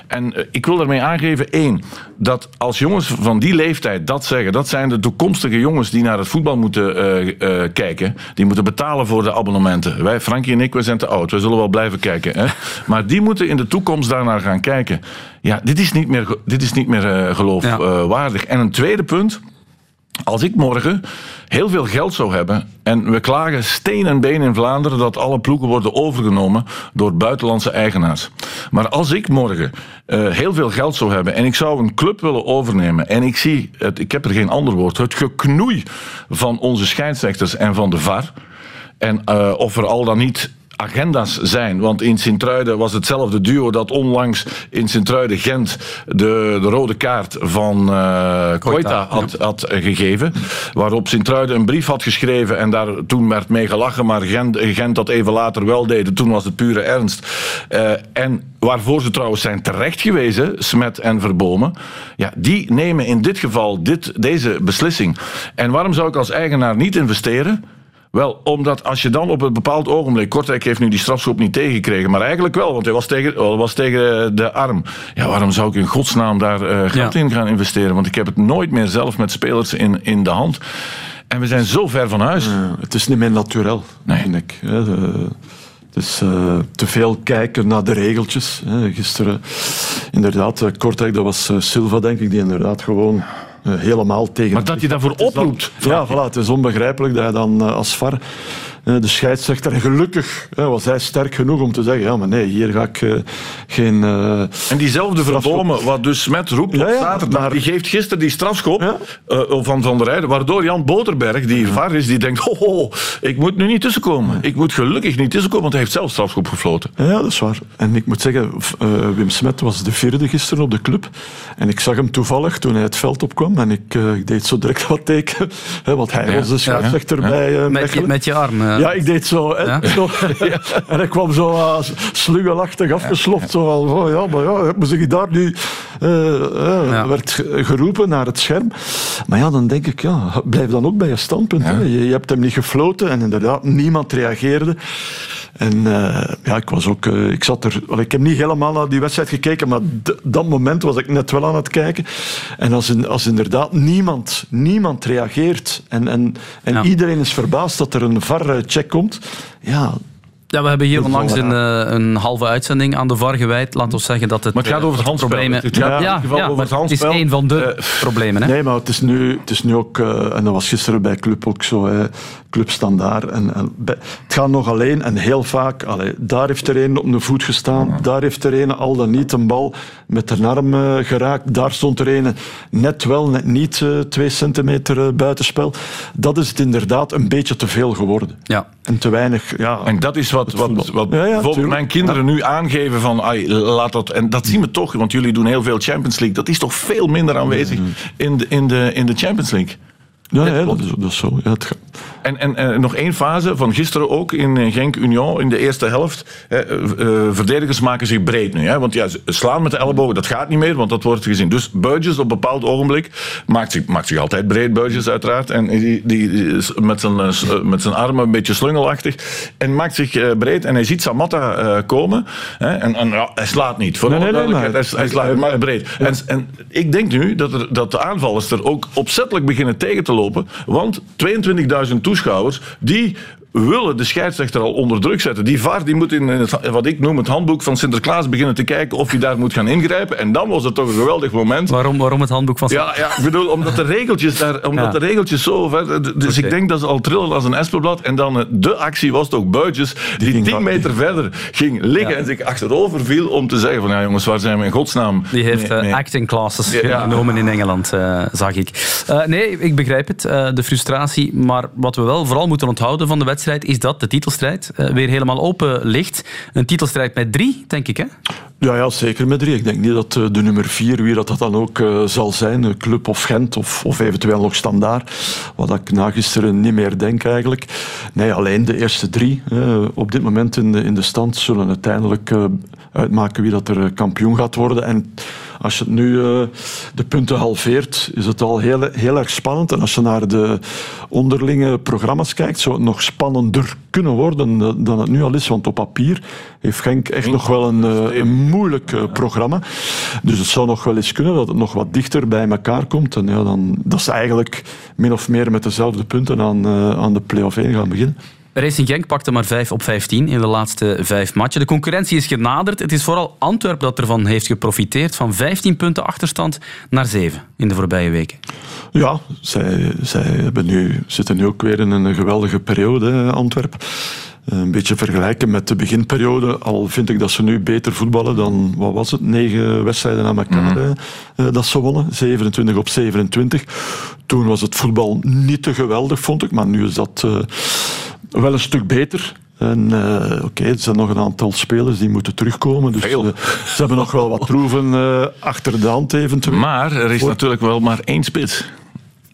En uh, ik wil daarmee aangeven, één, dat als jongens van die leeftijd dat zeggen, dat zijn de toekomstige jongens die naar het voetbal moeten uh, kijken. Die moeten betalen voor de abonnementen. Wij, Frankie en ik, we zijn te oud. We zullen wel blijven kijken. Hè? Maar die moeten in de toekomst daarnaar gaan kijken. Ja, dit is niet meer, dit is niet meer geloofwaardig. Ja. En een tweede punt. Als ik morgen heel veel geld zou hebben en we klagen steen en been in Vlaanderen dat alle ploegen worden overgenomen door buitenlandse eigenaars. Maar als ik morgen eh, heel veel geld zou hebben en ik zou een club willen overnemen en ik zie, het, ik heb er geen ander woord, het geknoei van onze scheidsrechters en van de VAR. En eh, of er al dan niet agenda's zijn. Want in Sint-Truiden was hetzelfde duo dat onlangs in Sint-Truiden-Gent de, de rode kaart van eh Koita had, had eh, gegeven. Waarop Sint-Truiden een brief had geschreven en daar toen werd mee gelachen, maar Gent, Gent dat even later wel deden. Toen was het pure ernst. Eh, en waarvoor ze trouwens zijn terecht gewezen, Smet en Verbomen, ja, die nemen in dit geval dit, deze beslissing. En waarom zou ik als eigenaar niet investeren? Wel, omdat als je dan op een bepaald ogenblik... Kortrijk heeft nu die strafschop niet tegengekregen, maar eigenlijk wel, want hij was tegen, hij was tegen de arm. Ja, waarom zou ik in godsnaam daar eh, geld in gaan investeren? Want ik heb het nooit meer zelf met spelers in, in de hand. En we zijn zo ver van huis. het is niet meer natuurlijk, vind ik. Het is eh, te veel kijken naar de regeltjes. hè. Gisteren, inderdaad, eh, Kortrijk, dat was eh, Silva, denk ik, die inderdaad gewoon eh, helemaal tegen... Maar dat je daarvoor oproept, Ja, voilà, het is onbegrijpelijk dat je dan eh, als VAR eh, de scheidsrechter, en gelukkig hè, was hij sterk genoeg om te zeggen, ja, maar nee, hier ga ik eh, geen... eh, En diezelfde Verbomen, wat dus Smet roept op Ja, zaterdag, maar- die geeft gisteren die strafschop eh, van Van der Rijden, waardoor Jan Boterberg, die VAR is, die denkt, ho, ho, ik moet nu niet tussenkomen. Ik moet gelukkig niet tussenkomen, want hij heeft zelf strafschop gefloten. Ja, dat is waar. En ik moet zeggen, eh, Wim Smet was de vierde gisteren op de club. En ik zag hem toevallig toen hij het veld opkwam. En ik, eh, ik deed zo direct wat teken. Hè, want hij Ja, was de scheidsrechter ja. bij eh, Met je, met je arm. eh. Ja, ik deed zo. hè, Ja? zo en hij kwam zo uh, slungelachtig afgesloft. Zo van, oh, ja, maar ja, moet ik daar nu... eh, eh, werd ge- geroepen naar het scherm. Maar ja, dan denk ik, ja, blijf dan ook bij je standpunt. Hè. Je, je hebt hem niet gefloten en inderdaad, niemand reageerde. En eh, ja, ik was ook... eh, ik zat er... wel, Ik heb niet helemaal naar die wedstrijd gekeken, maar dat moment was ik net wel aan het kijken. En als, in- als inderdaad niemand, niemand reageert en, en, en iedereen is verbaasd dat er een VAR-check komt, ja... Ja, we hebben hier onlangs een, eh, een halve uitzending aan de VAR gewijd. Laat ons zeggen dat het... Maar het gaat eh, over het handspel. Het gaat in ja, ieder geval ja, over maar het is een van de problemen. Hè? Nee, maar het is nu, het is nu ook, eh, en dat was gisteren bij Club ook zo, hè, Club Standaard. En, en bij- het gaat nog alleen en heel vaak, allee, daar heeft er een op een voet gestaan, daar heeft er een al dan niet een bal met de arm eh, geraakt, daar stond er een net wel, net niet eh, twee centimeter eh, buitenspel. Dat is het inderdaad een beetje te veel geworden. Ja. En te weinig, ja. En dat is wat, wat, wat bijvoorbeeld mijn kinderen nu aangeven van, ai, laat dat, en dat zien we toch, want jullie doen heel veel Champions League, dat is toch veel minder aanwezig in, de, in, de, in de Champions League. Ja, ja, dat, is, dat is zo. Ja, het gaat- En, en, en nog één fase van gisteren ook in eh, Genk Union in de eerste helft. hè, eh, eh, verdedigers maken zich breed nu. Hè, want ja, slaan met de ellebogen, dat gaat niet meer, want dat wordt gezien. Dus Burgess op een bepaald ogenblik maakt zich, maakt zich altijd breed, Burgess uiteraard. En die, die, is met, zijn, eh, eh, met zijn armen een beetje slungelachtig. En maakt zich eh, breed. En hij ziet Samatta eh, komen. Hè, en en ja, hij slaat niet. Voor Nee, alle nee, nee, duidelijkheid. maar- hij, hij slaat maar breed. En, en ik denk nu dat, er, dat de aanvallers er ook opzettelijk beginnen tegen te lopen. Want 22.000 toeschouwers, die willen de scheidsrechter al onder druk zetten. Die VAR die moet in het, wat ik noem het handboek van Sinterklaas beginnen te kijken of hij daar moet gaan ingrijpen. En dan was het toch een geweldig moment. Waarom, waarom het handboek van Ja, ja ik bedoel, omdat de regeltjes, daar, omdat Ja. de regeltjes zo ver... Dus ik denk dat ze al trillen als een espenblad. En dan eh, de actie was toch Buitjes, die, 10 meter verder ging liggen Ja. en zich achterover viel om te zeggen van ja jongens, waar zijn we in godsnaam? Die heeft mee- eh, acting classes genomen in Engeland, eh, zag ik. Nee, ik begrijp het, de frustratie. Maar wat we wel vooral moeten onthouden van de wedstrijd is dat de titelstrijd eh, weer helemaal open ligt. Een titelstrijd met drie, denk ik, hè? Ja, ja, zeker met drie. Ik denk niet dat eh, de nummer vier, wie dat, dat dan ook eh, zal zijn, Club of Gent of, of eventueel nog Standaard, wat ik na gisteren niet meer denk eigenlijk. Nee, alleen de eerste drie op dit moment in de, in de stand zullen uiteindelijk uitmaken wie dat er eh, kampioen gaat worden. En als je het nu eh, de punten halveert, is het al heel, heel erg spannend. En als je naar de onderlinge programma's kijkt, zou het nog spannender kunnen worden dan het nu al is. Want op papier heeft Genk echt nog wel een, eh, een moeilijk programma. Dus het zou nog wel eens kunnen dat het nog wat dichter bij elkaar komt. En ja, dan, dat ze eigenlijk min of meer met dezelfde punten aan, aan de play-off 1 gaan beginnen. Racing Genk pakte maar 5 op 15 in de laatste vijf matchen. De concurrentie is genaderd. Het is vooral Antwerpen dat ervan heeft geprofiteerd. Van 15 punten achterstand naar 7 in de voorbije weken. Ja, zij, zij hebben nu, zitten nu ook weer in een geweldige periode, hè, Antwerpen. Een beetje vergelijken met de beginperiode. Al vind ik dat ze nu beter voetballen dan, wat was het, negen wedstrijden aan elkaar eh, eh, dat ze wonnen. 27 op 27. Toen was het voetbal niet te geweldig, vond ik. Maar nu is dat eh, wel een stuk beter. En eh, oké, er zijn nog een aantal spelers die moeten terugkomen. Dus eh, ze hebben nog wel wat troeven eh, achter de hand eventueel. Maar er is natuurlijk wel maar één spits.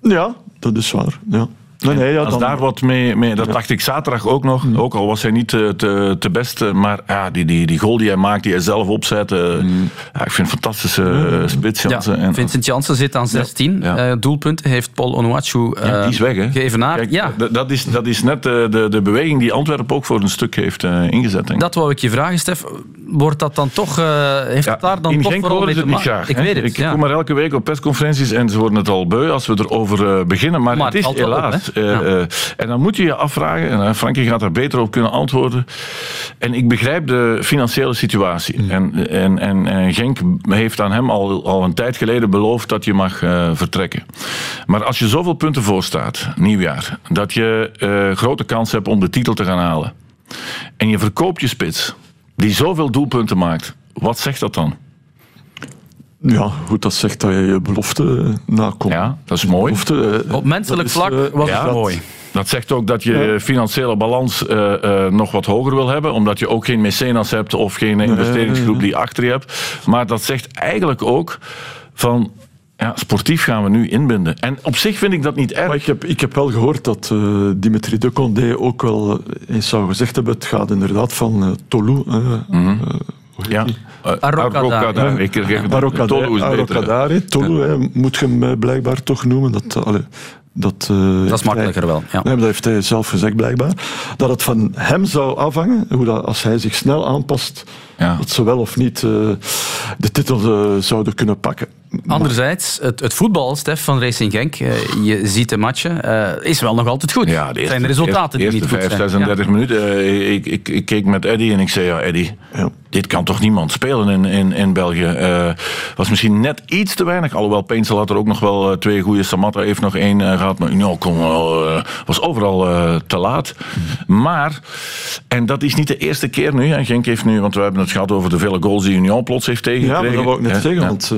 Ja, dat is waar. Ja. Nee, nee, ja, Als dan- daar wat mee, mee dat dacht ik zaterdag ook nog, Mm. ook al was hij niet te, te, te best, eh, maar ja, die, die, die goal die hij maakt, die hij zelf opzet, eh, ja, ik vind een fantastische eh, spits. Ja, Jansen. En- Vincent Janssen zit aan 16 eh, doelpunten. Heeft Paul Onuachu eh Ja, die is weg, hè? geëvenaard. Kijk, Ja, dat, is, dat is net de, de, de beweging die Antwerpen ook voor een stuk heeft eh, ingezet. Denk dat wou ik je vragen, Stef. Wordt dat dan toch... eh, heeft het daar dan In toch Genk vooral mee te het niet maken? graag. Ik weet het, Ik ja. kom maar elke week op persconferenties en ze worden het al beu als we erover eh, beginnen. Maar, Maar het is op, helaas. eh, en dan moet je je afvragen, en Frankie gaat daar beter op kunnen antwoorden. En ik begrijp de financiële situatie. Mm. En, en, en, en Genk heeft aan hem al, al een tijd geleden beloofd dat je mag vertrekken. Maar als je zoveel punten voor staat, nieuwjaar, dat je grote kans hebt om de titel te gaan halen. En je verkoopt je spits, die zoveel doelpunten maakt. Wat zegt dat dan? Ja, goed, dat zegt dat je je belofte eh, nakomt. Ja, dat is mooi. Belofte, eh, Op menselijk dat is, vlak eh, was ja, het mooi. Dat zegt ook dat je financiële balans eh, eh, nog wat hoger wil hebben, omdat je ook geen mecenas hebt of geen investeringsgroep die achter je hebt. Maar dat zegt eigenlijk ook van. Ja, sportief gaan we nu inbinden. En op zich vind ik dat niet erg. Maar ik heb, ik heb wel gehoord dat eh, Dimitri de Condé ook wel eh, eens zou gezegd hebben. Het gaat inderdaad van Ja. Uh, Tolu is beter. Arrocadare, Tolu, moet je hem blijkbaar toch noemen. Dat, allee, dat, eh, heeft makkelijker hij- wel, ja. Nee, dat heeft hij zelf gezegd blijkbaar. Dat het van hem zou afhangen, hoe dat, als hij zich snel aanpast, dat ze wel of niet eh, de titel eh, zouden kunnen pakken. Anderzijds, het, het voetbal, Stef, van Racing Genk, eh, je ziet de matchen, eh, is wel nog altijd goed. Ja, de Het zijn de resultaten de die eerste niet goed 5, zijn. 36 minuten. eh, ik, ik, ik keek met Eddy en ik zei, ja Eddy, dit kan toch niemand spelen in, in, in België. Eh was misschien net iets te weinig. Alhoewel Peensel had er ook nog wel twee goede. Samatta heeft nog één eh, gehad. Maar Union was overal eh, te laat. Maar, en dat is niet de eerste keer nu. En Genk heeft nu, want we hebben het gehad over de vele goals die Union plots heeft Ja, tegengekregen. maar dat wou ik net zeggen, Ja. want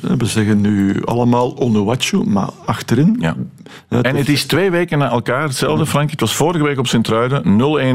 eh, we zeggen nu allemaal Onuachu, maar achterin... En het is twee weken na elkaar hetzelfde, Frank. Het was vorige week op Sint-Truiden.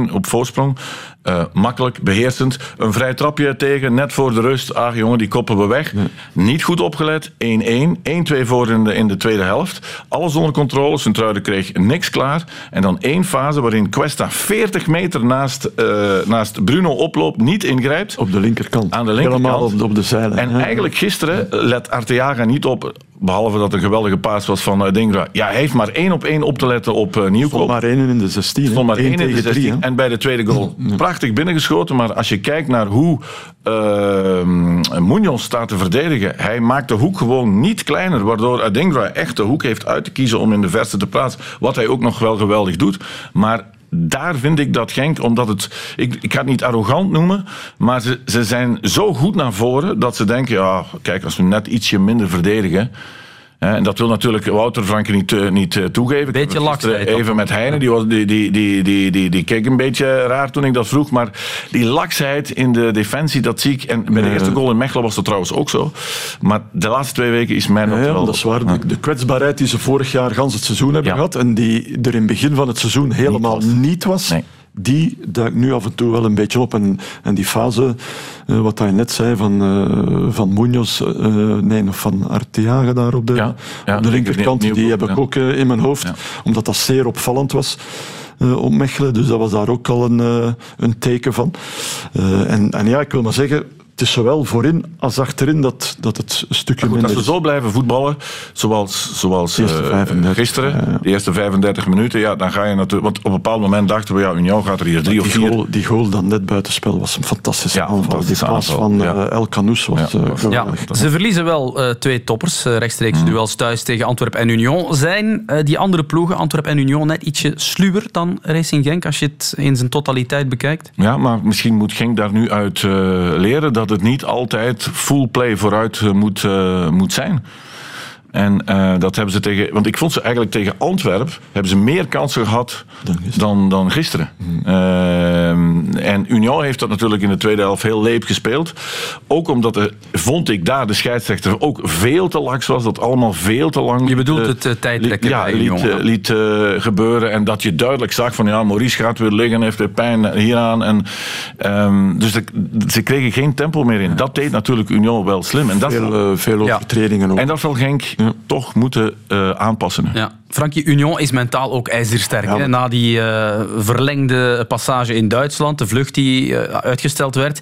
0-1 op voorsprong. Eh, makkelijk, beheersend. Een vrij trapje tegen, net voor de rust. Ah, jongen, die koppen we weg. Niet goed opgelet. 1-1. 1-2 voor in de, in de tweede helft. Alles onder controle. Sint-Truiden kreeg niks klaar. En dan één fase waarin Cuesta 40 meter naast, eh, naast Bruno oploopt. Niet ingrijpt. Op de linkerkant. Aan de linkerkant. Helemaal op, op de zijlijn. En Ja. eigenlijk gisteren let Arteaga niet op, behalve dat een geweldige paas was van uh, Dingra. Ja, hij heeft maar één op één op te letten op uh, Nieuwkoop. Stond maar één in de 16. hè. Stond maar één in de tegen 16. drie, hè. en bij de tweede goal prachtig binnengeschoten. Maar als je kijkt naar hoe uh, Munoz staat te verdedigen, hij maakt de hoek gewoon niet kleiner. Waardoor Adingra echt de hoek heeft uit te kiezen om in de verste te plaatsen. Wat hij ook nog wel geweldig doet. Maar daar vind ik dat Genk, omdat het... Ik, ik ga het niet arrogant noemen, maar ze, ze zijn zo goed naar voren dat ze denken, ja, kijk, als we net ietsje minder verdedigen... En dat wil natuurlijk Wouter Franke niet, uh, niet uh, toegeven. Beetje laksheid. Even met Heine, die, was, die, die, die, die, die, die keek een beetje raar toen ik dat vroeg. Maar die laksheid in de defensie, dat zie ik. En bij de eerste goal in Mechelen was dat trouwens ook zo. Maar de laatste twee weken is mij nog Ja, ja, wel... dat is waar. De, de kwetsbaarheid die ze vorig jaar gans het seizoen hebben gehad en die er in het begin van het seizoen helemaal niet was, die duikt nu af en toe wel een beetje op. En, en die fase, uh, wat hij net zei, van, uh, van Munoz, uh, nee, of van Arteaga daar op de, ja, ja, op de linkerkant, die heb ik ook in mijn hoofd, omdat dat zeer opvallend was. Op Mechelen, dus dat was daar ook al een, een teken van. En, en ja, ik wil maar zeggen, het is zowel voorin als achterin dat, dat het een stukje goed, minder als we zo blijven voetballen, zoals, zoals De eerste eh, 35, gisteren, de eerste 35 minuten, ja, dan ga je natuurlijk... Want op een bepaald moment dachten we, ja, Union gaat er hier drie of Die vier... goal, die goal dan net buitenspel was een fantastische aanval. fantastische die paas aanval, van ja. eh, El Canoes was eh, Ja, geweldig. ze verliezen wel eh, twee toppers, eh, rechtstreeks duels thuis tegen Antwerpen en Union. Zijn eh, die andere ploegen, Antwerpen en Union, net ietsje sluwer dan Racing Genk als je het in zijn totaliteit bekijkt? Ja, maar misschien moet Genk daar nu uit eh, leren dat het niet altijd full play vooruit eh, moet, eh, moet zijn. En eh, dat hebben ze tegen. Want ik vond ze eigenlijk tegen Antwerp. hebben ze meer kansen gehad dan, dan gisteren. Ehm, en Union heeft dat natuurlijk in de tweede helft heel leep gespeeld. Ook omdat er, vond ik daar de scheidsrechter ook veel te laks was. Dat allemaal veel te lang. Je bedoelt het uh, tijdrekken ja, bij liet, Union. eh, liet eh, gebeuren. En dat je duidelijk zag van ja, Maurice gaat weer liggen, heeft weer pijn hieraan. En, ehm, dus de- ze kregen geen tempo meer in. Dat deed natuurlijk Union wel slim. En dat, Veel, eh, veel overtredingen ook. en dat zal Genk toch moeten eh, aanpassen. Ja. Frankie, Union is mentaal ook ijzersterk. hè? Na die eh, verlengde passage in Duitsland, de vlucht die eh, uitgesteld werd.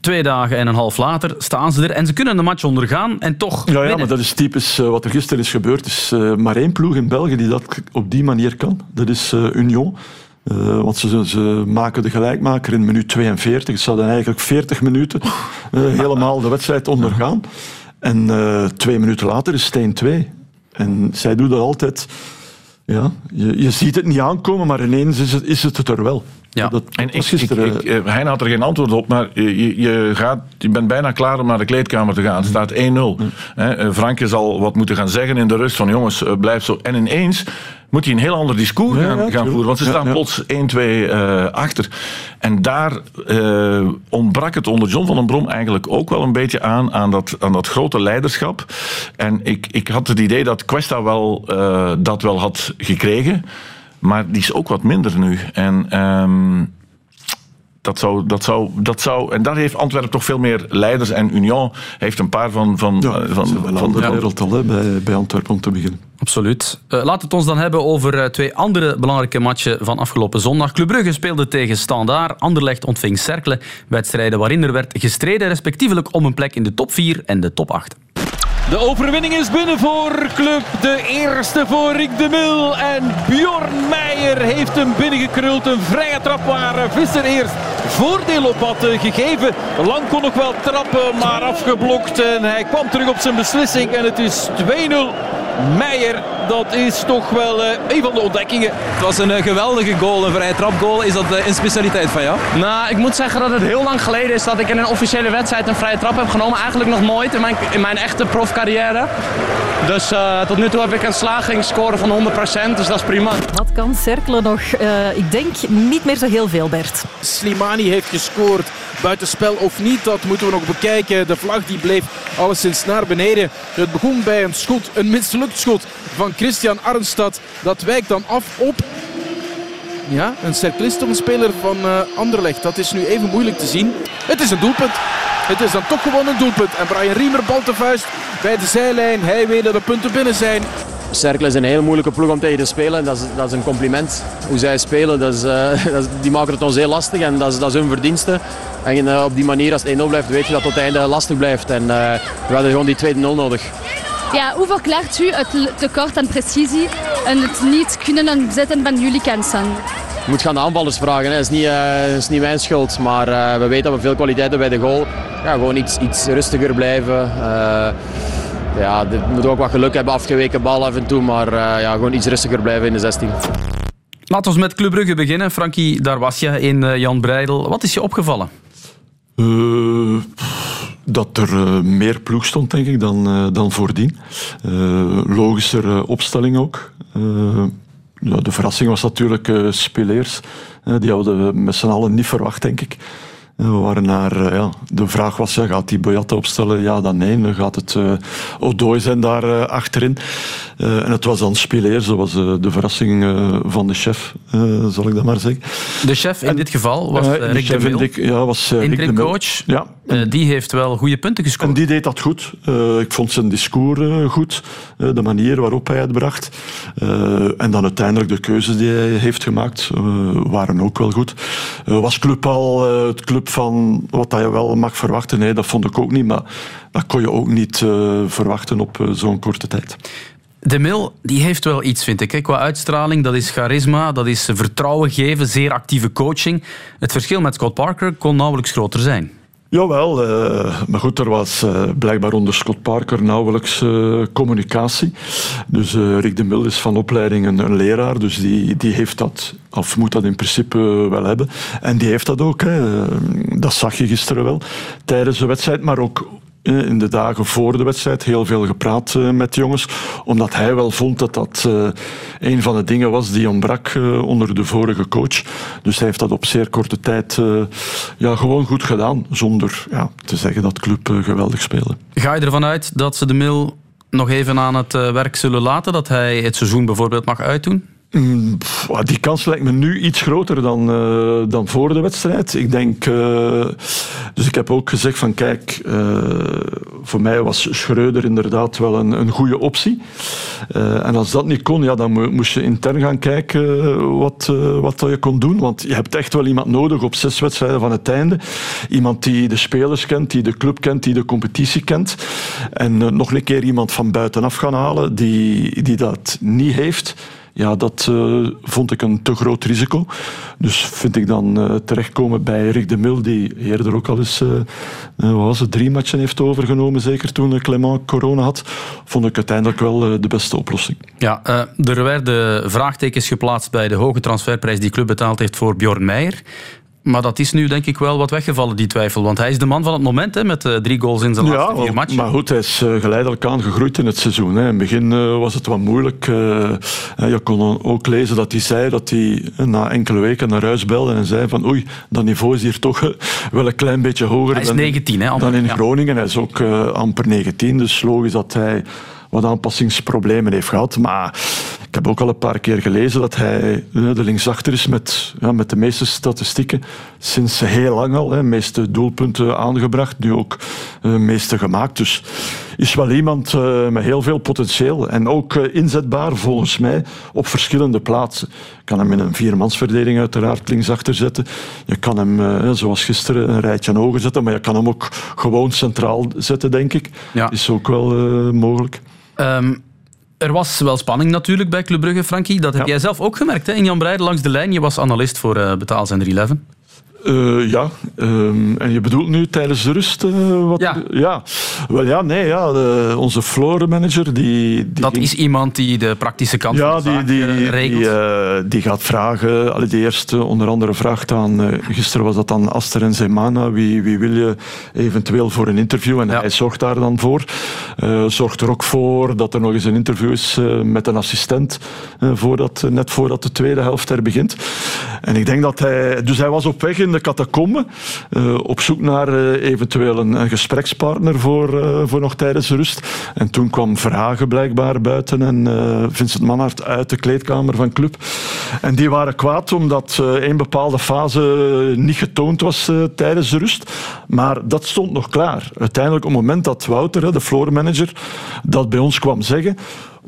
Twee dagen en een half later staan ze er en ze kunnen de match ondergaan en toch Ja, ja, winnen. maar dat is typisch wat er gisteren is gebeurd. Er is maar één ploeg in België die dat op die manier kan. Dat is Union. Want ze, ze maken de gelijkmaker in minuut 42. Ze hadden eigenlijk 40 minuten helemaal de wedstrijd ondergaan. En eh, twee minuten later is Steen 2. En zij doen dat altijd... Ja, je, je ziet het niet aankomen, maar ineens is het, is het er wel. Ja. Dat, En ik, gisteren... ik, ik, eh, Hein had er geen antwoord op, maar je, je- gaat, je bent bijna klaar om naar de kleedkamer te gaan. Het staat 1-0. Hè, eh, Frank zal wat moeten gaan zeggen in de rust van jongens, eh, blijf zo. En ineens moet hij een heel ander discours gaan, ja, gaan voeren, want ze staan ja. plots 1-2 eh, achter. En daar eh, ontbrak het onder John van den Brom eigenlijk ook wel een beetje aan, aan dat, aan dat grote leiderschap. En ik, ik had het idee dat Questa wel, eh, dat wel had gekregen, maar die is ook wat minder nu. En... ehm, dat zou, dat zou, dat zou, en daar heeft Antwerpen toch veel meer leiders. En Union heeft een paar van. van, Ja, eh, van, van andere wereld al bij, bij Antwerpen om te beginnen. Absoluut. Eh, laat het ons dan hebben over eh, twee andere belangrijke matchen van afgelopen zondag. Club Brugge speelde tegen Standaard. Anderlecht ontving Cercle. Wedstrijden waarin er werd gestreden respectievelijk om een plek in de top 4 en de top 8. De overwinning is binnen voor Club. De eerste voor Rick de Mil. En Bjorn Meijer heeft hem binnengekruld. Een vrije trap waar Visser eerst voordeel op had eh, gegeven. Lang kon nog wel trappen, maar afgeblokt. En hij kwam terug op zijn beslissing. En het is 2-0. Meijer, dat is toch wel eh, een van de ontdekkingen. Het was een eh, geweldige goal, een vrije trapgoal. Is dat eh, een specialiteit van jou? Nou, ik moet zeggen dat het heel lang geleden is dat ik in een officiële wedstrijd een vrije trap heb genomen. Eigenlijk nog nooit in mijn, in mijn echte profcarrière. Dus eh, tot nu toe heb ik een slagingsscore van 100%, dus dat is prima. Wat kan Cerkelen nog? Eh, ik denk niet meer zo heel veel, Bert. Slimani heeft gescoord. Buitenspel of niet, dat moeten we nog bekijken. De vlag die bleef alleszins naar beneden. Het begon bij een schot, een mislukt schot van Christian Arnstad. Dat wijkt dan af op ja, een een speler van eh, Anderlecht. Dat is nu even moeilijk te zien. Het is een doelpunt. Het is dan toch gewoon een doelpunt. En Brian Riemer balt de vuist bij de zijlijn. Hij weet dat de punten binnen zijn. Cercle is een hele moeilijke ploeg om tegen te spelen. Dat is, dat is een compliment. Hoe zij spelen, dat is, eh, dat is- die maken het ons heel lastig en dat is, dat is hun verdienste. En eh, op die manier, als het 1-0 blijft, weet je dat het tot het einde lastig blijft. En eh, we hadden gewoon die 2-0 nodig. Ja, hoe verklaart u het tekort aan precisie en het niet kunnen zetten van jullie kansen? Je moet gaan de aanvallers vragen. Dat is niet, is niet mijn schuld. Maar we weten dat we veel kwaliteit hebben bij de goal. Ja, gewoon iets, iets rustiger blijven. Ja, we moeten ook wat geluk hebben, afgeweken bal af en toe. Maar eh, ja, gewoon iets rustiger blijven in de 16. Laten we met Club Brugge beginnen. Frankie, daar was je in eh, Jan Breidel. Wat is je opgevallen? Eh, dat er eh, meer ploeg stond, denk ik, dan, eh, dan voordien. Eh logischer eh, opstelling ook. Eh, ja, de verrassing was natuurlijk eh Spileers. Eh, die hadden we met z'n allen niet verwacht, denk ik. We waren naar, eh, ja, de vraag was, ja, gaat die Boyata opstellen? Ja, dan nee. Dan gaat het uh, Odoi zijn daar eh, achterin. En het was dan Spileers, dat was de verrassing van de chef, zal ik dat maar zeggen. De chef in dit geval was de Rick de Mil. dit- ja, was, Rick de coach. Ja. Die heeft wel goede punten gescoord. En die deed dat goed. Ik vond zijn discours goed. De manier waarop hij het bracht. En dan uiteindelijk de keuzes die hij heeft gemaakt waren ook wel goed. Was club al, het club van wat dat je wel mag verwachten. Dat vond ik ook niet, maar dat kon je ook niet uh, verwachten op uh, zo'n korte tijd. De Mil die heeft wel iets, vind ik. Qua uitstraling, dat is charisma, dat is vertrouwen geven, zeer actieve coaching. Het verschil met Scott Parker kon nauwelijks groter zijn. Jawel, uh, maar goed, er was uh, blijkbaar onder Scott Parker nauwelijks uh, communicatie. Dus Rick de Mil is van opleiding een, een, leraar, dus die, die heeft dat, of moet dat in principe wel hebben. En die heeft dat ook, hè. dat zag je gisteren wel, tijdens de wedstrijd, maar ook in de dagen voor de wedstrijd heel veel gepraat eh, met de jongens, omdat hij wel vond dat dat uh, een van de dingen was die ontbrak onder de vorige coach. Dus hij heeft dat op zeer korte tijd ja, gewoon goed gedaan, zonder ja, te zeggen dat club geweldig speelde. Ga je ervan uit dat ze de Mil nog even aan het werk zullen laten, dat hij het seizoen bijvoorbeeld mag uitdoen? Mm, die kans lijkt me nu iets groter dan, uh, dan voor de wedstrijd. Ik denk, uh, dus ik heb ook gezegd van kijk, uh, voor mij was Schreuder inderdaad wel een, een goede optie. en als dat niet kon, ja, dan moest je intern gaan kijken wat, wat je kon doen. Want je hebt echt wel iemand nodig op zes wedstrijden van het einde. Iemand die de spelers kent, die de club kent, die de competitie kent. En nog een keer iemand van buitenaf gaan halen die, die dat niet heeft ja, dat uh, vond ik een te groot risico. Dus vind ik dan uh, terechtkomen bij Rick de Mil, die eerder ook al eens wat was het, drie matchen heeft overgenomen, zeker toen Clement corona had, vond ik uiteindelijk wel de beste oplossing. Ja, er werden vraagtekens geplaatst bij de hoge transferprijs die club betaald heeft voor Bjorn Meijer. Maar dat is nu denk ik wel wat weggevallen, die twijfel. Want hij is de man van het moment hè, met uh, drie goals in zijn ja, laatste vier matchen. Maar goed, hij is uh, geleidelijk aan gegroeid in het seizoen. Hè. In het begin uh, was het wat moeilijk. je kon ook lezen dat hij zei dat hij na enkele weken naar huis belde en zei van oei, dat niveau is hier toch wel een klein beetje hoger hij is dan, 19, hè, dan in ja. Groningen. Hij is ook amper 19, dus logisch dat hij wat aanpassingsproblemen heeft gehad. Maar ik heb ook al een paar keer gelezen dat hij de linksachter is met, ja, met de meeste statistieken sinds heel lang al. De meeste doelpunten aangebracht, nu ook de eh, meeste gemaakt. Dus is wel iemand uh, met heel veel potentieel. En ook uh, inzetbaar volgens mij op verschillende plaatsen. Je kan hem in een viermansverdediging uiteraard linksachter zetten. Je kan hem, uh, zoals gisteren, een rijtje hoger zetten. Maar je kan hem ook gewoon centraal zetten, denk ik. Ja. Is ook wel mogelijk. Um, er was wel spanning natuurlijk bij Club Brugge, Frankie. Dat heb ja. jij zelf ook gemerkt hè? in Jan Breiden langs de lijn. Je was analist voor uh, Betaalzender 11. Uh, ja, um, en je bedoelt nu tijdens de rust? Uh, wat ja. ja. Wel ja, nee, ja. De, onze floor manager die, die Dat ging... is iemand die de praktische kant ja, van de die, zaak die, regelt. Die, uh, die gaat vragen. Allee, de eerste onder andere vraagt aan, gisteren was dat dan Aster en Zemana, wie, wie wil je eventueel voor een interview? En ja. hij zorgt daar dan voor. zorgt er ook voor dat er nog eens een interview is met een assistent, voordat, net voordat de tweede helft er begint. En ik denk dat hij, dus hij was op weg in de catacombe, uh, op zoek naar uh, eventueel een, gesprekspartner voor, uh, voor nog tijdens de rust. En toen kwam Verhagen blijkbaar buiten en Vincent Manhart uit de kleedkamer van club. En die waren kwaad omdat een bepaalde fase niet getoond was tijdens de rust. Maar dat stond nog klaar. Uiteindelijk op het moment dat Wouter, de floormanager, dat bij ons kwam zeggen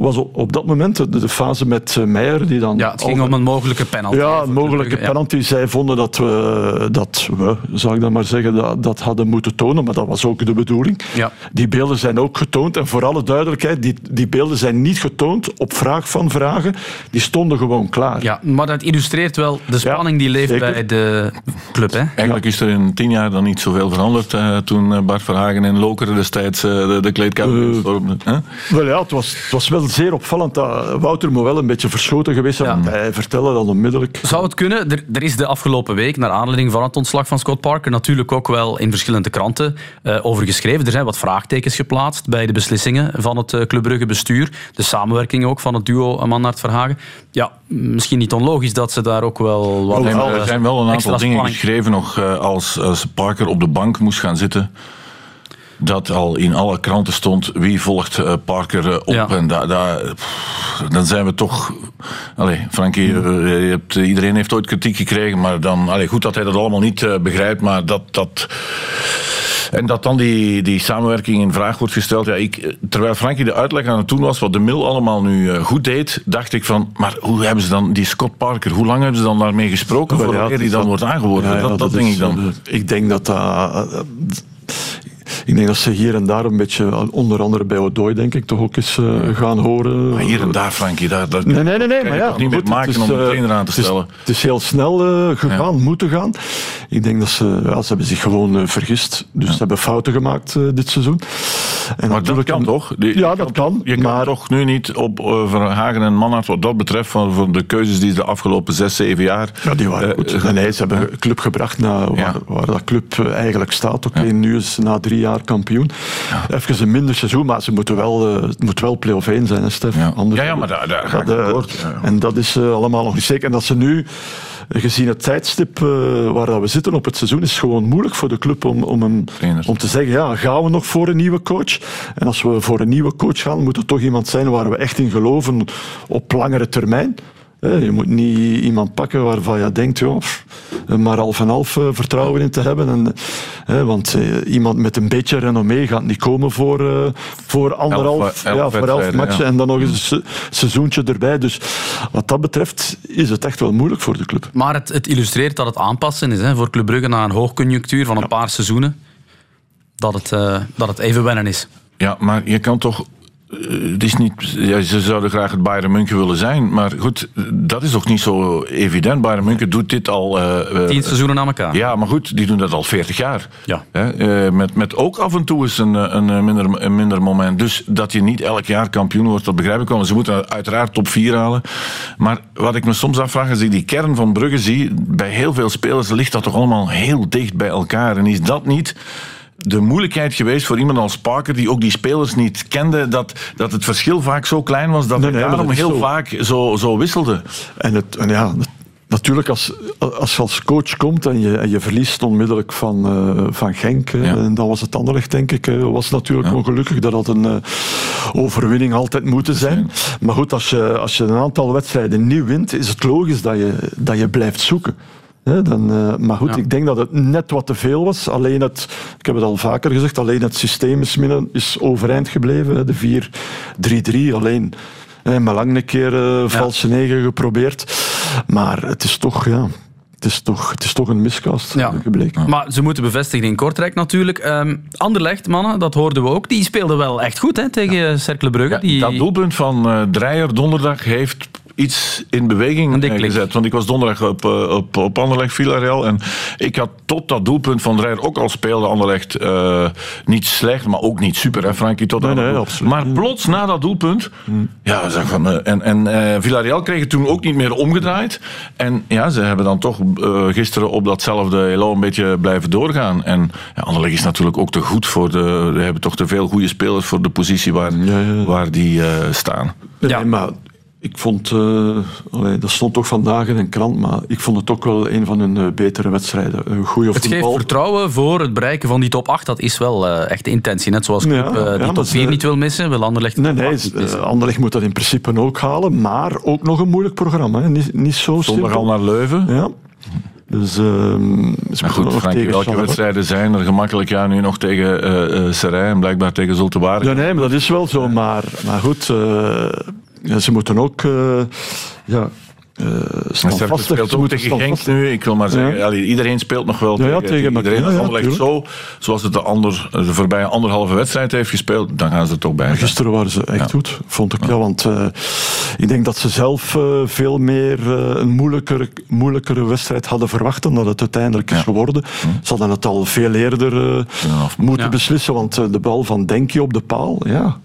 was op dat moment de, de fase met uh, Meijer. Die dan ja, het ging om een mogelijke penalty. Ja, een mogelijke penalty. Ja. Zij vonden dat we, dat we, zou ik dan maar zeggen, dat, dat hadden moeten tonen. Maar dat was ook de bedoeling. Ja. Die beelden zijn ook getoond. En voor alle duidelijkheid, die, die beelden zijn niet getoond op vraag van vragen. Die stonden gewoon klaar. Ja, maar dat illustreert wel de spanning die leeft zeker. bij de club. Hè? Eigenlijk is er in tien jaar dan niet zoveel veranderd. Uh, toen Bart Verhagen en Lokeren destijds uh, de, de kleedkamer stormden. Uh, wel ja, het was, het was wel zeer opvallend dat Wouter moet wel een beetje verschoten geweest zijn. Ja. Hij vertelde dat onmiddellijk. Zou het kunnen? Er, er, is de afgelopen week, naar aanleiding van het ontslag van Scott Parker, natuurlijk ook wel in verschillende kranten uh, over geschreven. Er zijn wat vraagtekens geplaatst bij de beslissingen van het uh, Club Brugge bestuur. De samenwerking ook van het duo Mannaert Verhagen. Ja, misschien niet onlogisch dat ze daar ook wel wat... Oh, wel, er zijn wel een aantal dingen geschreven nog uh, als, als Parker op de bank moest gaan zitten dat al in alle kranten stond wie volgt uh, Parker uh, op. Ja. En da, da, pff, dan zijn we toch. Allee, Frankie, je hebt, iedereen heeft ooit kritiek gekregen, maar dan. Allee, goed dat hij dat allemaal niet begrijpt, maar dat. dat En dat dan die, die samenwerking in vraag wordt gesteld. Ja, ik, terwijl Frankie de uitleg aan het doen was wat de Mil allemaal nu eh, goed deed, dacht ik van, maar hoe hebben ze dan, die Scott Parker, hoe lang hebben ze dan daarmee gesproken voordat ja, die het dan wordt aangeworven? Ja, ja, dat, dat, denk is, ik dan. eh, Ik denk dat dat... eh, ik denk dat ze hier en daar een beetje, onder andere bij Odoi, denk ik, toch ook eens eh, gaan horen. Maar hier en daar, Frankie, daar, daar Nee, nee, nee, nee maar je ja. niet maar meer goed, maken het is, om een eh, trainer aan te het is- stellen. Het is heel snel eh, gegaan, moeten gaan. Ik denk dat ze, ja, ze hebben zich gewoon eh, vergist. Dus ze hebben fouten gemaakt eh, dit seizoen. En Maar dat kan toch? Die- Ja, dat kan. Je kan toch nu niet op Verhagen en Manhart, wat dat betreft, van, van de keuzes die ze de afgelopen zes, zeven jaar... Ja, die waren eh, goed. eh, Nee, ze hebben een club gebracht naar waar, waar dat club eh, eigenlijk staat. Oké, nu is na drie jaar kampioen. Even een minder seizoen, maar ze moeten wel, eh, het moet wel play-off 1 zijn, hè, Stef? Anders Ja, ja, maar daar- daar ga ik dat, eh, ja. En dat is eh, allemaal nog niet zeker. En dat ze nu, gezien het tijdstip waar dat we zitten op het seizoen, is het gewoon moeilijk voor de club om, om, een, om te zeggen, ja, gaan we nog voor een nieuwe coach? En als we voor een nieuwe coach gaan, moet het toch iemand zijn waar we echt in geloven op langere termijn. Hè, Je moet niet iemand pakken waarvan je denkt, joh, maar half en half eh, vertrouwen in te hebben. En, hè, want eh, iemand met een beetje renommee gaat niet komen voor, eh, voor anderhalf, Elf, elf ja, voor elf matchen ja. en dan nog eens een se- seizoentje erbij. Dus wat dat betreft is het echt wel moeilijk voor de club. Maar het, het illustreert dat het aanpassen is hè, voor Club Brugge na een hoogconjunctuur van een paar seizoenen. Dat het, eh, dat het even wennen is. Ja, maar je kan toch. Eh, Het is niet, ja, ze zouden graag het Bayern München willen zijn, maar goed, dat is toch niet zo evident. Bayern München doet dit al. eh, eh, Tien seizoenen aan elkaar. Ja, maar goed, die doen dat al 40 jaar. Ja. Hè, eh, met, met ook af en toe eens een, een, minder, een minder moment. Dus dat je niet elk jaar kampioen wordt, dat begrijp ik wel. Ze moeten uiteraard top 4 halen. Maar wat ik me soms afvraag, als ik die kern van Brugge zie, bij heel veel spelers ligt dat toch allemaal heel dicht bij elkaar. En is dat niet de moeilijkheid geweest voor iemand als Parker, die ook die spelers niet kende, dat, dat het verschil vaak zo klein was, dat Nee, daarom dat heel zo. vaak zo, zo wisselde. En, het, en ja, natuurlijk, als, als je als coach komt en je, en je verliest onmiddellijk van, eh, van Genk, en dan was het Anderlecht, denk ik, was natuurlijk ongelukkig. Dat had een eh, overwinning altijd moeten zijn. Maar goed, als je, als je een aantal wedstrijden niet wint, is het logisch dat je, dat je blijft zoeken. Hè, dan, eh, maar goed, ik denk dat het net wat te veel was. Alleen het, ik heb het al vaker gezegd, alleen het systeem is, min- is overeind gebleven. De 4-3-3 alleen. Hè, maar lang een keer eh valse negen geprobeerd. Maar het is toch, ja, het is toch, het is toch een miscast Ja. gebleken. Maar ze moeten bevestigen in Kortrijk natuurlijk. Ehm Anderlecht, mannen, dat hoorden we ook. Die speelden wel echt goed hè, tegen Cercle Brugge. die... Dat doelpunt van eh Dreyer donderdag heeft iets in beweging gezet. Want ik was donderdag op, eh, op, op Anderlecht Villarreal. En ik had tot dat doelpunt van Dreyer ook al speelde Anderlecht eh, niet slecht, maar ook niet super, hè Frankie? Tot dat doel. maar plots na dat doelpunt, ja, zeg van, eh, en, en eh, Villarreal kreeg het toen ook niet meer omgedraaid. En ja, ze hebben dan toch eh, gisteren op datzelfde elo een beetje blijven doorgaan. En ja, Anderlecht is natuurlijk ook te goed voor de. We hebben toch te veel goede spelers voor de positie waar, waar die eh, staan. Nee, maar ik vond, eh, allee, dat stond toch vandaag in een krant, maar ik vond het ook wel een van hun eh, betere wedstrijden. Een goede Het geeft vertrouwen voor het bereiken van die top 8. Dat is wel eh, echt de intentie. Net zoals Club Ja, eh, ja, die top ze- 4 niet wil missen, wil Anderlecht de Nee, nee, 8 niet missen. Anderlecht moet dat in principe ook halen, maar ook nog een moeilijk programma. Hè. Niet, niet zo Zondag simpel. al naar Leuven. Ja. Dus, ehm, Maar goed, tegen welke wedstrijden zijn er gemakkelijk? Ja, nu nog tegen eh eh Serijn en blijkbaar tegen Zulte Waregem. Ja, nee, maar dat is wel zo. Maar, maar goed, eh, ze moeten ook uh, ja, uh, standvastig... speelt ze ook moeten tegen Genk nu. Ik wil maar zeggen, Ja. allee, iedereen speelt nog wel Ja, ja, tegen, tegen iedereen. Als Anderlecht zo, zoals het de, ander, de voorbije anderhalve wedstrijd heeft gespeeld, dan gaan ze er toch bij. Gisteren waren ze echt goed, vond ik. Ja, want eh, ik denk dat ze zelf eh, veel meer eh, een moeilijkere, moeilijkere wedstrijd hadden verwacht dan dat het uiteindelijk is geworden. Ze hadden het al veel eerder eh, moeten Ja. beslissen, want eh, de bal van Denkje op de paal, ja...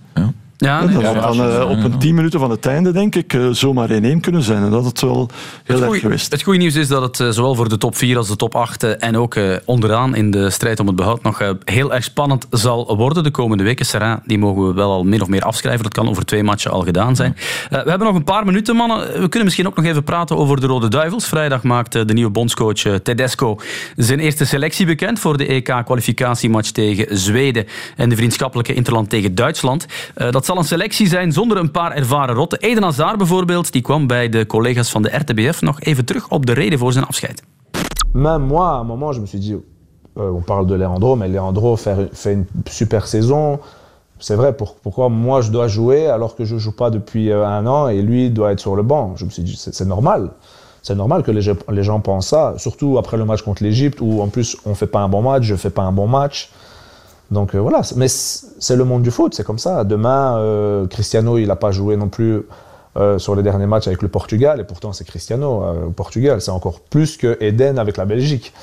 Ja, dat nee, had dan eh, op een tien minuten van het einde, denk ik, eh, zomaar 1-1 kunnen zijn. En dat het wel heel erg goeie- geweest. Het goede nieuws is dat het eh, zowel voor de top 4 als de top 8 eh, en ook eh, onderaan in de strijd om het behoud nog heel erg spannend zal worden de komende weken. Serrain, die mogen we wel al min of meer afschrijven. Dat kan over twee matchen al gedaan zijn. Eh, we hebben nog een paar minuten, mannen. We kunnen misschien ook nog even praten over de Rode Duivels. Vrijdag maakt de nieuwe bondscoach Tedesco zijn eerste selectie bekend voor de EK-kwalificatiematch tegen Zweden en de vriendschappelijke interland tegen Duitsland. Eh, dat zal een selectie zijn zonder een paar ervaren rotten. Eden Hazard bijvoorbeeld, die kwam bij de collega's van de RTBF nog even terug op de reden voor zijn afscheid. Même moi, à un moment, je me suis dit, euh, on parle de Leandro, mais Leandro fait, fait une super saison. C'est vrai, pour- pourquoi moi je dois jouer alors que je joue pas depuis euh, un an et lui doit être sur le banc? Je me suis dit, c'est normal. C'est normal que les, les gens pensent ça, surtout après le match contre l'Égypte où en plus on fait pas un bon match, je fais pas un bon match. Donc euh, voilà, mais c'est le monde du foot, c'est comme ça. Demain, euh, Cristiano, il n'a pas joué non plus euh, sur les derniers matchs avec le Portugal, et pourtant c'est Cristiano au Portugal, c'est encore plus que Eden avec la Belgique.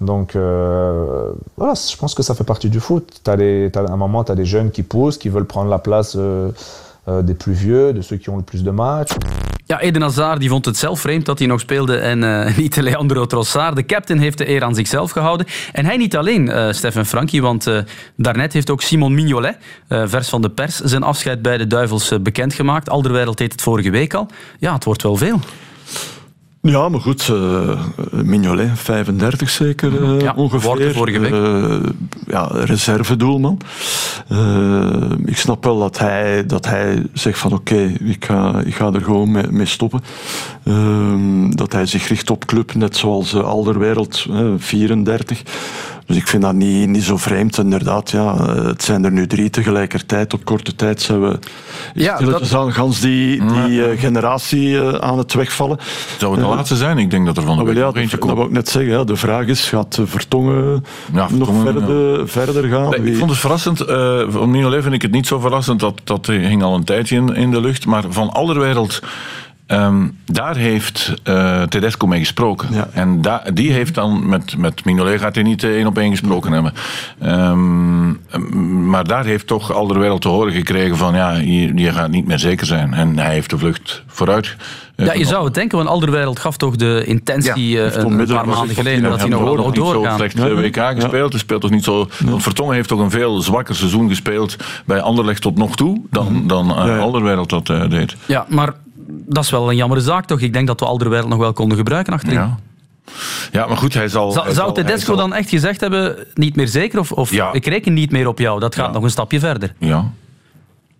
Donc voilà, je pense que ça fait partie du foot. Les- à un moment, tu as des jeunes qui poussent, qui veulent prendre la place des plus vieux, de ceux qui ont le plus de matchs. Ja, Eden Hazard die vond het zelf vreemd dat hij nog speelde en eh, niet Leandro Trossard. De captain heeft de eer aan zichzelf gehouden. En hij niet alleen, eh Stefan Frankie, want eh, daarnet heeft ook Simon Mignolet, vers van de pers, zijn afscheid bij de Duivels bekendgemaakt. Alderwereld deed het vorige week al. Ja, het wordt wel veel. Ja, maar goed, eh Mignolet, 35 zeker eh, Ja, ongeveer. Vorige week. Eh, ja, reservedoelman. Ik snap wel dat hij, dat hij zegt van oké, ik, ga, ik ga er gewoon mee, mee stoppen. Ehm, dat hij zich richt op club, net zoals uh, Alderwereld, eh, 34. Dus ik vind dat niet, niet zo vreemd, inderdaad. Ja, eh, het zijn er nu drie tegelijkertijd. Op korte tijd zijn we Ja, dat- aan gans die, die eh, generatie eh, aan het wegvallen. Zou het de laatste zijn? Ik denk dat er van de Ah, week wel ja, nog eentje dat, dat komt. wou ik net zeggen. Ja. De vraag is, gaat Vertongen nog verder, verder gaan? Nee, ik vond het verrassend. eh van Mignolet vind ik het niet zo verrassend. Dat, dat hing al een tijdje in, in de lucht. Maar van Alderwereld... ehm, daar heeft eh, Tedesco mee gesproken. En da- die heeft dan met, met Mignolet gaat hij niet één op één gesproken hebben. Ehm, maar daar heeft toch Alderwereld te horen gekregen van ja, je, je gaat niet meer zeker zijn. En hij heeft de vlucht vooruit. eh, Ja, je zou het denken, want Alderwereld gaf toch de intentie eh, een paar maanden geleden dat hij nog wel nog niet zo doorgaan. slecht eh, WK gespeeld. Hij speelt toch niet zo. Want Vertongen heeft toch een veel zwakker seizoen gespeeld bij Anderlecht tot nog toe dan, dan eh, Alderwereld dat eh, deed. Ja, maar dat is wel een jammere zaak toch? Ik denk dat we Alderwereld nog wel konden gebruiken achterin. Ja. Ja, maar goed, hij zal. Zou, hij hij Tedesco zal- dan echt gezegd hebben, niet meer zeker? Of, of ik reken niet meer op jou, dat gaat nog een stapje verder. Ja.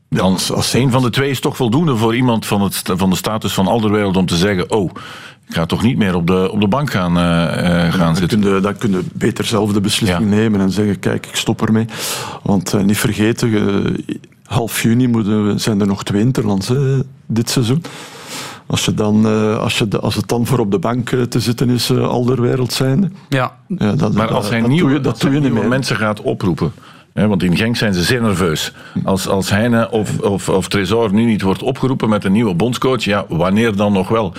Dan, als een van de twee is toch voldoende voor iemand van, het, van de status van Alderwereld om te zeggen: Oh, ik ga toch niet meer op de, op de bank gaan, eh, eh, gaan dan zitten. kun je, dan kun je beter zelf de beslissing nemen en zeggen, kijk, ik stop ermee. Want eh, niet vergeten, eh, half juni moeten we, zijn er nog twee interlands hè, dit seizoen. Als, je dan, eh, als, je, de- als het dan voor op de bank eh, te zitten is, eh, alderwereld zijnde. Ja. Ja, dat, Maar als hij dat nieuwe, doe je, dat als doe je niet nieuwe meer. mensen gaat oproepen. Hè, want in Genk zijn ze zeer nerveus. Als, als Heine of, of, of Tresor nu niet wordt opgeroepen met een nieuwe bondscoach, ja, wanneer dan nog wel?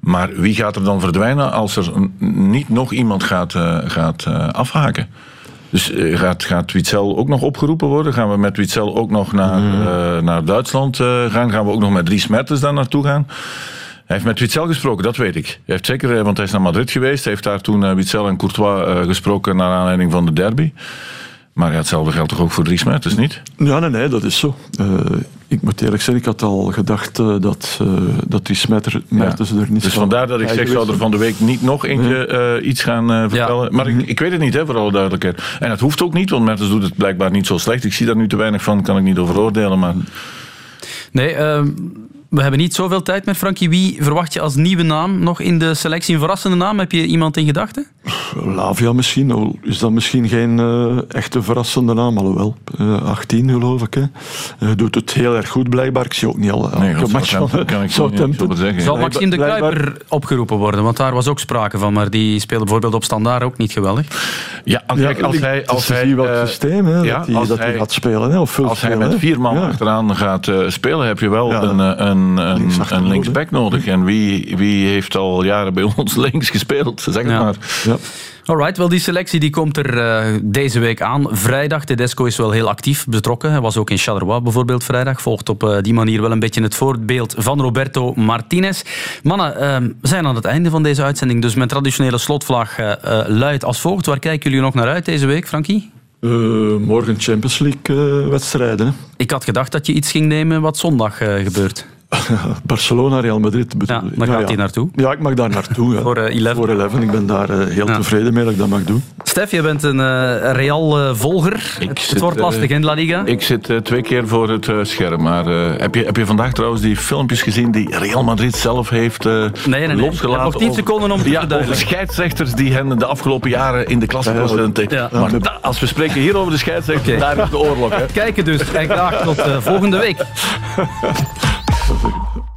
Maar wie gaat er dan verdwijnen als er niet nog iemand gaat, eh, gaat eh, afhaken? Dus eh, gaat, gaat Witzel ook nog opgeroepen worden? Gaan we met Witzel ook nog naar, eh, naar Duitsland eh, gaan? Gaan we ook nog met Dries Mertens daar naartoe gaan? Hij heeft met Witzel gesproken, dat weet ik. Hij heeft zeker, want hij is naar Madrid geweest. Hij heeft daar toen Witzel en Courtois gesproken naar aanleiding van de derby. Maar ja, hetzelfde geldt toch ook voor Dries Mertens, niet? Ja, nee, nee, dat is zo. Eh, ik moet eerlijk zeggen, ik had al gedacht eh, dat, eh, dat die smetter Mertens er niet Dus vandaar dat ik zeg, zou er van de week niet nog eentje eh, iets gaan vertellen. Maar ik, ik weet het niet, hè, voor alle duidelijkheid. En het hoeft ook niet, want Mertens doet het blijkbaar niet zo slecht. Ik zie daar nu te weinig van, kan ik niet over oordelen. Maar Nee, ehm, we hebben niet zoveel tijd meer. Frankie, wie verwacht je als nieuwe naam nog in de selectie? Een verrassende naam? Heb je iemand in gedachten? Lavia misschien, al is dat misschien geen eh, echte verrassende naam, alhoewel. eh 18 geloof ik. Hè. Eh, doet het heel erg goed blijkbaar. Ik zie ook niet al Nee, elke dat match van kan ik zo niet Southampton. Zal Maxime de Kruiper opgeroepen worden? Want daar was ook sprake van, maar die speelde bijvoorbeeld op standaard ook niet geweldig. Ja, als, kijk, als hij... Als hij systeem hè, ja, dat hij, dat gaat spelen. Hè, of veel Als hij met vier man Ja. achteraan gaat eh, spelen, heb je wel Ja, een, eh, een, een, linksback nodig. En wie, wie heeft al jaren bij ons links gespeeld? Zeg het Ja. maar. Alright, wel die selectie die komt er eh, deze week aan. Vrijdag, Tedesco is wel heel actief betrokken. Hij was ook in Charleroi bijvoorbeeld vrijdag. Volgt op eh, die manier wel een beetje het voorbeeld van Roberto Martinez. Mannen, eh, we zijn aan het einde van deze uitzending. Dus mijn traditionele slotvlag luidt als volgt. Waar kijken jullie nog naar uit deze week, Frankie? Eh, morgen Champions League wedstrijden. Hè. Ik had gedacht dat je iets ging nemen wat zondag eh, gebeurt. Barcelona, Real Madrid. bedoel Ja, je. daar Ja, gaat ja. hij naartoe. Ja, ik mag daar naartoe. Ja. Voor, eh, 11. Voor 11. Ik ben daar eh, heel Ja. tevreden mee dat ik dat mag doen. Stef, je bent een eh, Real-volger. het, wordt eh, lastig in La Liga. Ik zit eh, twee keer voor het eh, scherm. Maar eh, heb, je, heb je vandaag trouwens die filmpjes gezien die Real Madrid zelf heeft eh nee, nee. losgelaten? Nog tien over- seconden om te ja, over scheidsrechters die hen de afgelopen jaren in de klasse Ja. Maar da- als we spreken hier over de scheidsrechter, Oké. daar is de oorlog. Hè. Kijken dus. En graag tot eh, volgende week.